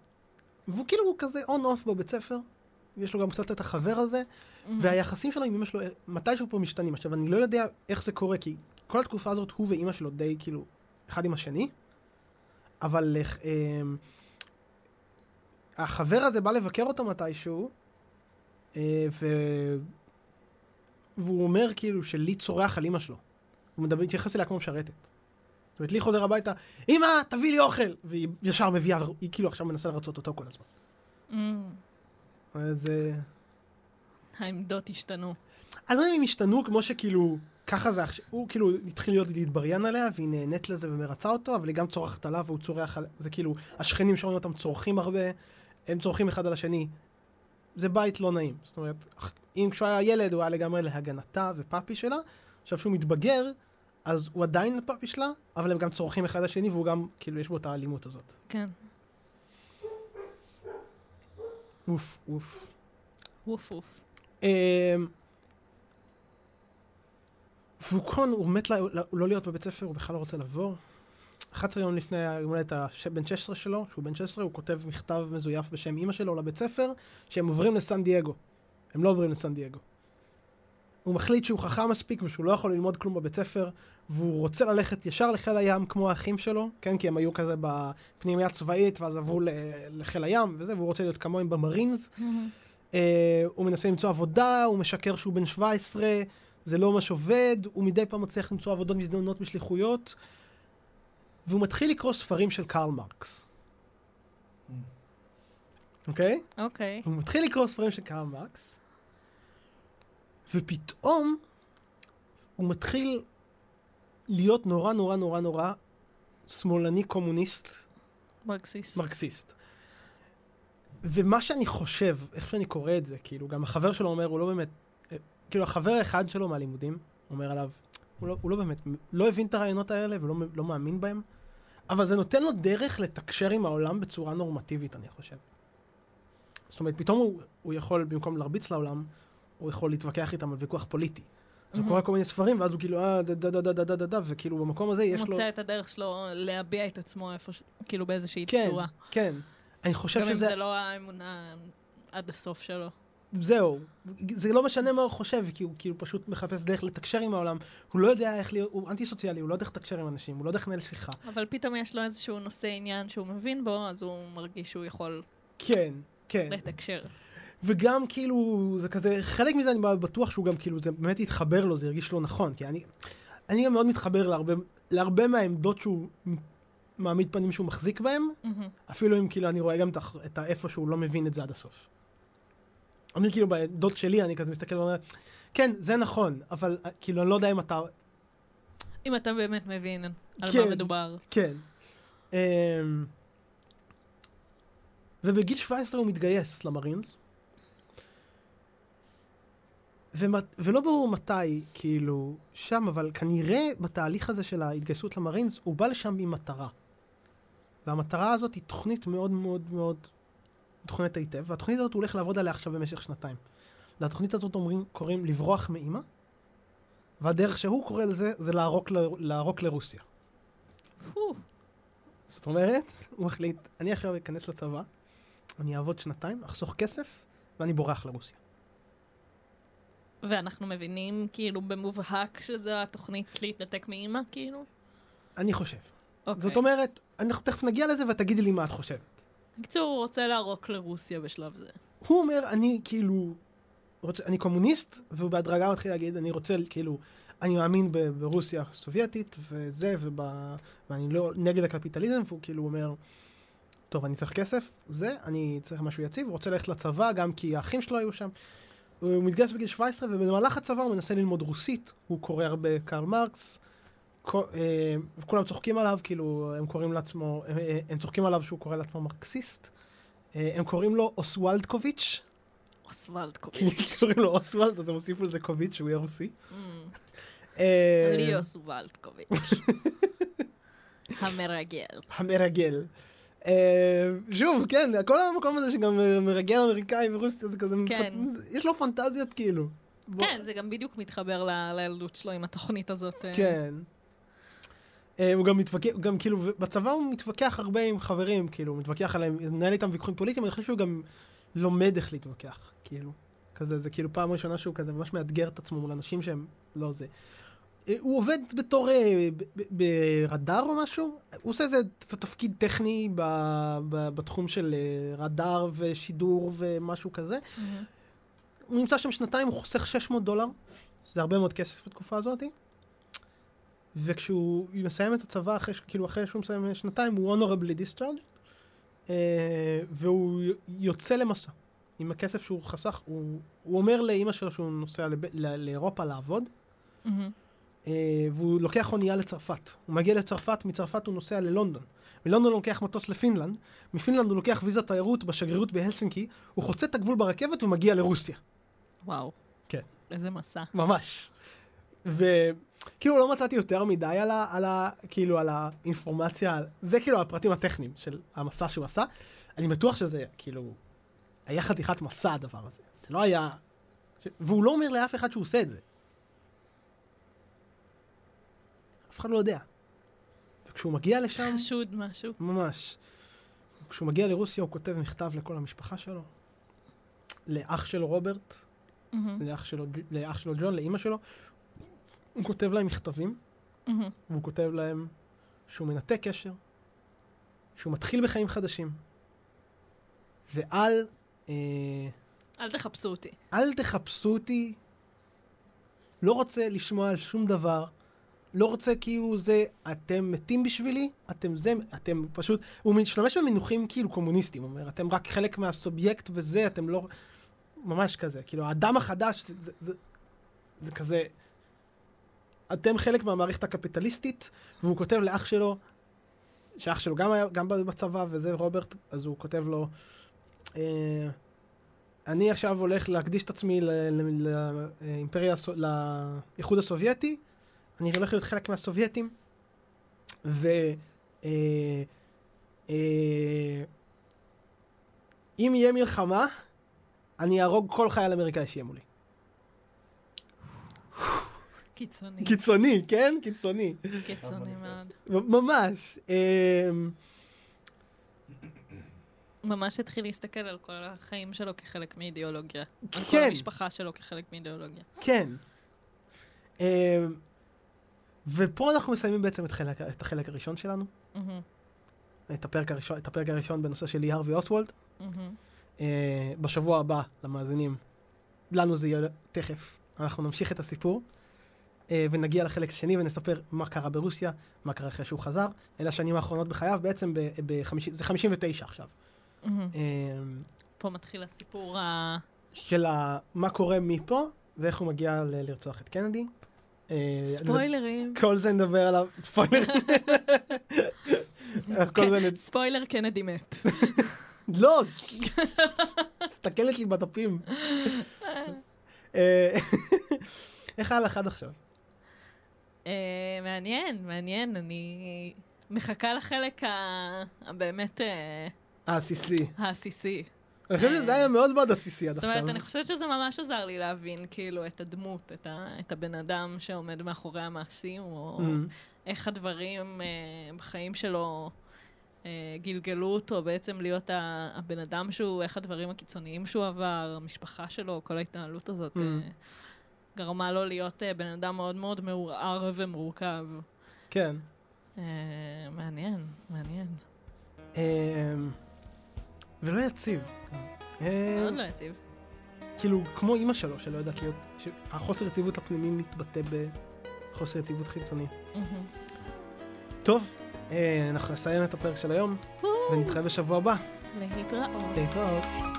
והוא כאילו כזה און אוף בבית ספר, ויש לו גם קצת את החבר הזה, והיחסים שלו עם אמא שלו, מתישהו פה משתנים. עכשיו, אני לא יודע איך זה קורה, כי כל התקופה הזאת הוא ואימא שלו די כאילו, אחד עם השני, אבל איך, אמ, החבר הזה בא לבקר אותו מתישהו, אה, ו... והוא אומר כאילו שלי צורח על אמא שלו. הוא מדבר, מתייחס אליה כמו משרתת. זאת אומרת, לי חוזר הביתה, אמא, תביא לי אוכל! והיא ישר מביאה, והיא כאילו עכשיו מנסה לרצות אותו כל הזמן. אמ, אז... העמדות השתנו. אני לא יודע אם הם השתנו כמו שכאילו ככה זה עכשיו, הוא כאילו התחיל להיות להתבריין עליה, והיא נהנית לזה ומרצה אותו, אבל היא גם צורחת עליו והוא צורח על... זה כאילו, השכנים שומעים אותם צורכים הרבה, הם צורכים אחד על השני. זה בית לא נעים. זאת אומרת, אם כשהוא היה ילד הוא היה לגמרי להגנתה ופאפי שלה, עכשיו שהוא מתבגר, אז הוא עדיין פאפי שלה, אבל הם גם צורכים אחד על השני, והוא גם, כאילו, יש בו את האלימות הזאת. כן. אוף, אוף. ווף ווף. אמ, והוא קון, הוא מת לא להיות בבית ספר, הוא בכלל לא רוצה לבוא. 11 יום לפני היום הולדת הש- בן 16 שלו, שהוא בן 16, הוא כותב מכתב מזויף בשם אימא שלו לבית ספר, שהם עוברים לסן דייגו. הם לא עוברים לסן דייגו. הוא מחליט שהוא חכם מספיק ושהוא לא יכול ללמוד כלום בבית ספר, והוא רוצה ללכת ישר לחיל הים כמו האחים שלו, כן? כי הם היו כזה בפנימייה צבאית, ואז עברו לחיל הים וזה, והוא רוצה להיות כמוהם במרינס. אה, הוא מנסה למצוא עבודה, הוא משקר שהוא בן 17, זה לא ממש עובד, הוא מדי פעם מצליח למצוא עבודות מזדמנות בשליחויות, והוא מתחיל לקרוא ספרים של קרל מרקס, אוקיי? אוקיי. הוא מתחיל לקרוא ספרים של קרל מרקס, ופתאום הוא מתחיל להיות נורא נורא נורא נורא שמאלני קומוניסט מרקסיסט. מרקסיסט. ומה שאני חושב, איך שאני קורא את זה, כאילו, גם החבר שלו אומר, הוא לא באמת, אה, כאילו, החבר האחד שלו מהלימודים אומר עליו, הוא לא, הוא לא באמת, לא הבין את הרעיונות האלה ולא לא מאמין בהם, אבל זה נותן לו דרך לתקשר עם העולם בצורה נורמטיבית, אני חושב. זאת אומרת, פתאום הוא, הוא יכול, במקום להרביץ לעולם, הוא יכול להתווכח איתם על ויכוח פוליטי. אז הוא mhm. קורא כל מיני ספרים, ואז הוא כאילו, אה, דה דה דה דה דה דה דה, וכאילו במקום הזה יש לו... הוא מוצא את הדרך שלו להביע את עצמו איפה, כאילו באיזושהי כן, צורה. כן, כן. אני חושב גם אם שזה... זה לא האמונה עד הסוף שלו. זהו, זה לא משנה מה הוא חושב, כי הוא כאילו פשוט מחפש דרך לתקשר עם העולם. הוא לא יודע איך להיות, הוא אנטי סוציאלי, הוא לא יודע איך לתקשר עם אנשים, הוא לא יודע איך לנהל שיחה. אבל פתאום יש לו איזשהו נושא עניין שהוא מבין בו, אז הוא מרגיש שהוא יכול כן, כן. לתקשר. וגם כאילו, זה כזה, חלק מזה אני בטוח שהוא גם כאילו, זה באמת התחבר לו, זה הרגיש לו נכון, כי אני, אני גם מאוד מתחבר להרבה, להרבה מהעמדות שהוא מעמיד פנים שהוא מחזיק בהם, מהמם. אפילו אם כאילו אני רואה גם את האיפה שהוא לא מבין את זה עד הסוף. אני כאילו בעמדות שלי, אני כזה מסתכל ואומר, כן, זה נכון, אבל אה, כאילו אני לא יודע אם אתה אם אתה באמת מבין על כן. מה מדובר. כן. Um, ובגיל 17 הוא מתגייס למרינס. ומת, ולא ברור מתי, כאילו, שם, אבל כנראה בתהליך הזה של ההתגייסות למרינס, הוא בא לשם עם מטרה. והמטרה הזאת היא תוכנית מאוד מאוד מאוד מתוכננת היטב, והתוכנית הזאת הוא הולך לעבוד עליה עכשיו במשך שנתיים. לתוכנית הזאת אומרים, קוראים לברוח מאימא, והדרך שהוא קורא לזה, זה לערוק, ל- לערוק לרוסיה. זאת אומרת, הוא מחליט, אני עכשיו אכנס לצבא, אני אעבוד שנתיים, אחסוך כסף, ואני בורח לרוסיה. ואנחנו מבינים כאילו במובהק שזו התוכנית להתנתק מאימא, כאילו? אני חושב. אוקיי. זאת אומרת, אנחנו תכף נגיע לזה ותגידי לי מה את חושבת. בקיצור, הוא רוצה לערוק לרוסיה בשלב זה. הוא אומר, אני כאילו, רוצה, אני קומוניסט, והוא בהדרגה מתחיל להגיד, אני רוצה, כאילו, אני מאמין ב- ברוסיה הסובייטית, וזה, וב, ואני לא נגד הקפיטליזם, והוא כאילו אומר, טוב, אני צריך כסף, זה, אני צריך משהו יציב, הוא רוצה ללכת לצבא, גם כי האחים שלו היו שם. הוא מתגייס בגיל 17, ובמהלך הצבא הוא מנסה ללמוד רוסית, הוא קורא הרבה קרל מרקס, כל- אה, וכולם צוחקים עליו, כאילו, הם קוראים לעצמו, אה, אה, הם צוחקים עליו שהוא קורא לעצמו מרקסיסט. אה, הם קוראים לו אוסוולדקוביץ', אוסוולד כי קוביץ'. קוראים לו אוסוולד, אז הם הוסיפו לזה קוביץ' שהוא יהיה רוסי. Mm, לי אוסוולד קוביץ'. המרגל. המרגל. שוב, כן, כל המקום הזה שגם מרגל אמריקאי ברוסיה, זה כזה, כן. יש לו פנטזיות כאילו. כן, זה גם בדיוק מתחבר לילדות שלו עם התוכנית הזאת. כן. אה, הוא גם מתווכח, גם כאילו, בצבא הוא מתווכח הרבה עם חברים, כאילו, הוא מתווכח עליהם, מנהל איתם ויכוחים פוליטיים, אני חושב שהוא גם לומד איך להתווכח, כאילו. כזה, זה כאילו פעם ראשונה שהוא כזה ממש מאתגר את עצמו מול אנשים שהם לא זה. אה, הוא עובד בתור אה, ברדאר או משהו, הוא עושה איזה תפקיד טכני ב- ב- בתחום של רדאר ושידור ומשהו כזה. מהמם. הוא נמצא שם שנתיים, הוא חוסך 600 דולר, זה הרבה מאוד כסף בתקופה הזאת. וכשהוא מסיים את הצבא, אחרי, כאילו אחרי שהוא מסיים שנתיים, הוא honorably discharge, אה, והוא יוצא למסע. עם הכסף שהוא חסך, הוא, הוא אומר לאימא שלו שהוא נוסע לב, ל, לאירופה לעבוד, מהמם. אה, והוא לוקח אונייה לצרפת. הוא מגיע לצרפת, מצרפת הוא נוסע ללונדון. מלונדון הוא לוקח מטוס לפינלנד, מפינלנד הוא לוקח ויזת תיירות בשגרירות בהלסינקי, הוא חוצה את הגבול ברכבת ומגיע לרוסיה. וואו. כן. איזה מסע. ממש. וכאילו לא מצאתי יותר מדי על ה... על ה כאילו על האינפורמציה, על- זה כאילו הפרטים הטכניים של המסע שהוא עשה. אני בטוח שזה כאילו, היה חתיכת מסע הדבר הזה. זה לא היה... ש... והוא לא אומר לאף אחד שהוא עושה את זה. אף אחד לא יודע. וכשהוא מגיע לשם, חשוד משהו. ממש. כשהוא מגיע לרוסיה הוא כותב מכתב לכל המשפחה שלו, לאח שלו רוברט, מהמם, לאח שלו, לאח שלו ג'ון, לאימא שלו. הוא כותב להם מכתבים. והוא כותב להם שהוא מנתק קשר, שהוא מתחיל בחיים חדשים, ואל, אה, אל תחפשו אותי. אל תחפשו אותי, לא רוצה לשמוע על שום דבר, לא רוצה כאילו זה, אתם מתים בשבילי, אתם זה, אתם פשוט, הוא משתמש במינוחים כאילו קומוניסטיים, הוא אומר, אתם רק חלק מהסובייקט וזה, אתם לא, ממש כזה, כאילו, האדם החדש, זה, זה, זה, זה כזה, אתם חלק מהמערכת הקפיטליסטית, והוא כותב לאח שלו, שאח שלו גם היה, גם בצבא, וזה רוברט, אז הוא כותב לו, אה, אני עכשיו הולך להקדיש את עצמי לאימפריה, לאיחוד הסובייטי, אני הולך להיות חלק מהסובייטים, ו... אה, אה, אם יהיה מלחמה, אני אהרוג כל חייל אמריקאי שיהיה מולי. קיצוני. קיצוני, כן? קיצוני. קיצוני מאוד. ממש. אה, ממש התחיל להסתכל על כל החיים שלו כחלק מאידיאולוגיה. על כל כן. המשפחה שלו כחלק מאידיאולוגיה. כן. אה, ופה אנחנו מסיימים בעצם את, חלק, את החלק הראשון שלנו, מהמם, את הפרק הראשון, את הפרק הראשון בנושא של לי הרווי אוסוולד. מהמם. אה, בשבוע הבא, למאזינים, לנו זה יהיה תכף, אנחנו נמשיך את הסיפור, ונגיע לחלק השני ונספר מה קרה ברוסיה, מה קרה אחרי שהוא חזר. אלה השנים האחרונות בחייו, בעצם ב- בחמיש- זה 59 עכשיו. אה, פה מתחיל הסיפור ה... של ה- מה קורה מפה, ואיך הוא מגיע ל- לרצוח את קנדי. אה, ספוילרים. כל זה נדבר עליו, ספוילר. איך כל זה נד... ספוילר, קנדי מת. לא! מסתכלת לי בדפים. אה, איך היה לך עד עכשיו? אה, מעניין, מעניין. אני מחכה לחלק הבאמת אה, העסיסי. העסיסי. אני חושב שזה היה מאוד מאוד עסיסי עד זאת עכשיו. אומרת, אני חושבת שזה ממש עזר לי להבין, כאילו, את הדמות, את, ה, את הבן אדם שעומד מאחורי המעשים, או Mm. איך הדברים אה, בחיים שלו אה, גלגלו אותו בעצם להיות ה, הבן אדם שהוא, איך הדברים הקיצוניים שהוא עבר, המשפחה שלו, כל ההתנהלות הזאת, Mm. אה, גרמה לו להיות אה, בן אדם מאוד מאוד מעורער ומורכב. כן. אה, מעניין, מעניין. אה, ולא יציב. מאוד לא יציב. כאילו, כמו אימא שלו, שלא יודעת להיות... שהחוסר יציבות הפנימי מתבטא בחוסר יציבות חיצוני. מהמם. טוב, אנחנו נסיים את הפרק של היום, ונתראה בשבוע הבא. להתראות. להתראות.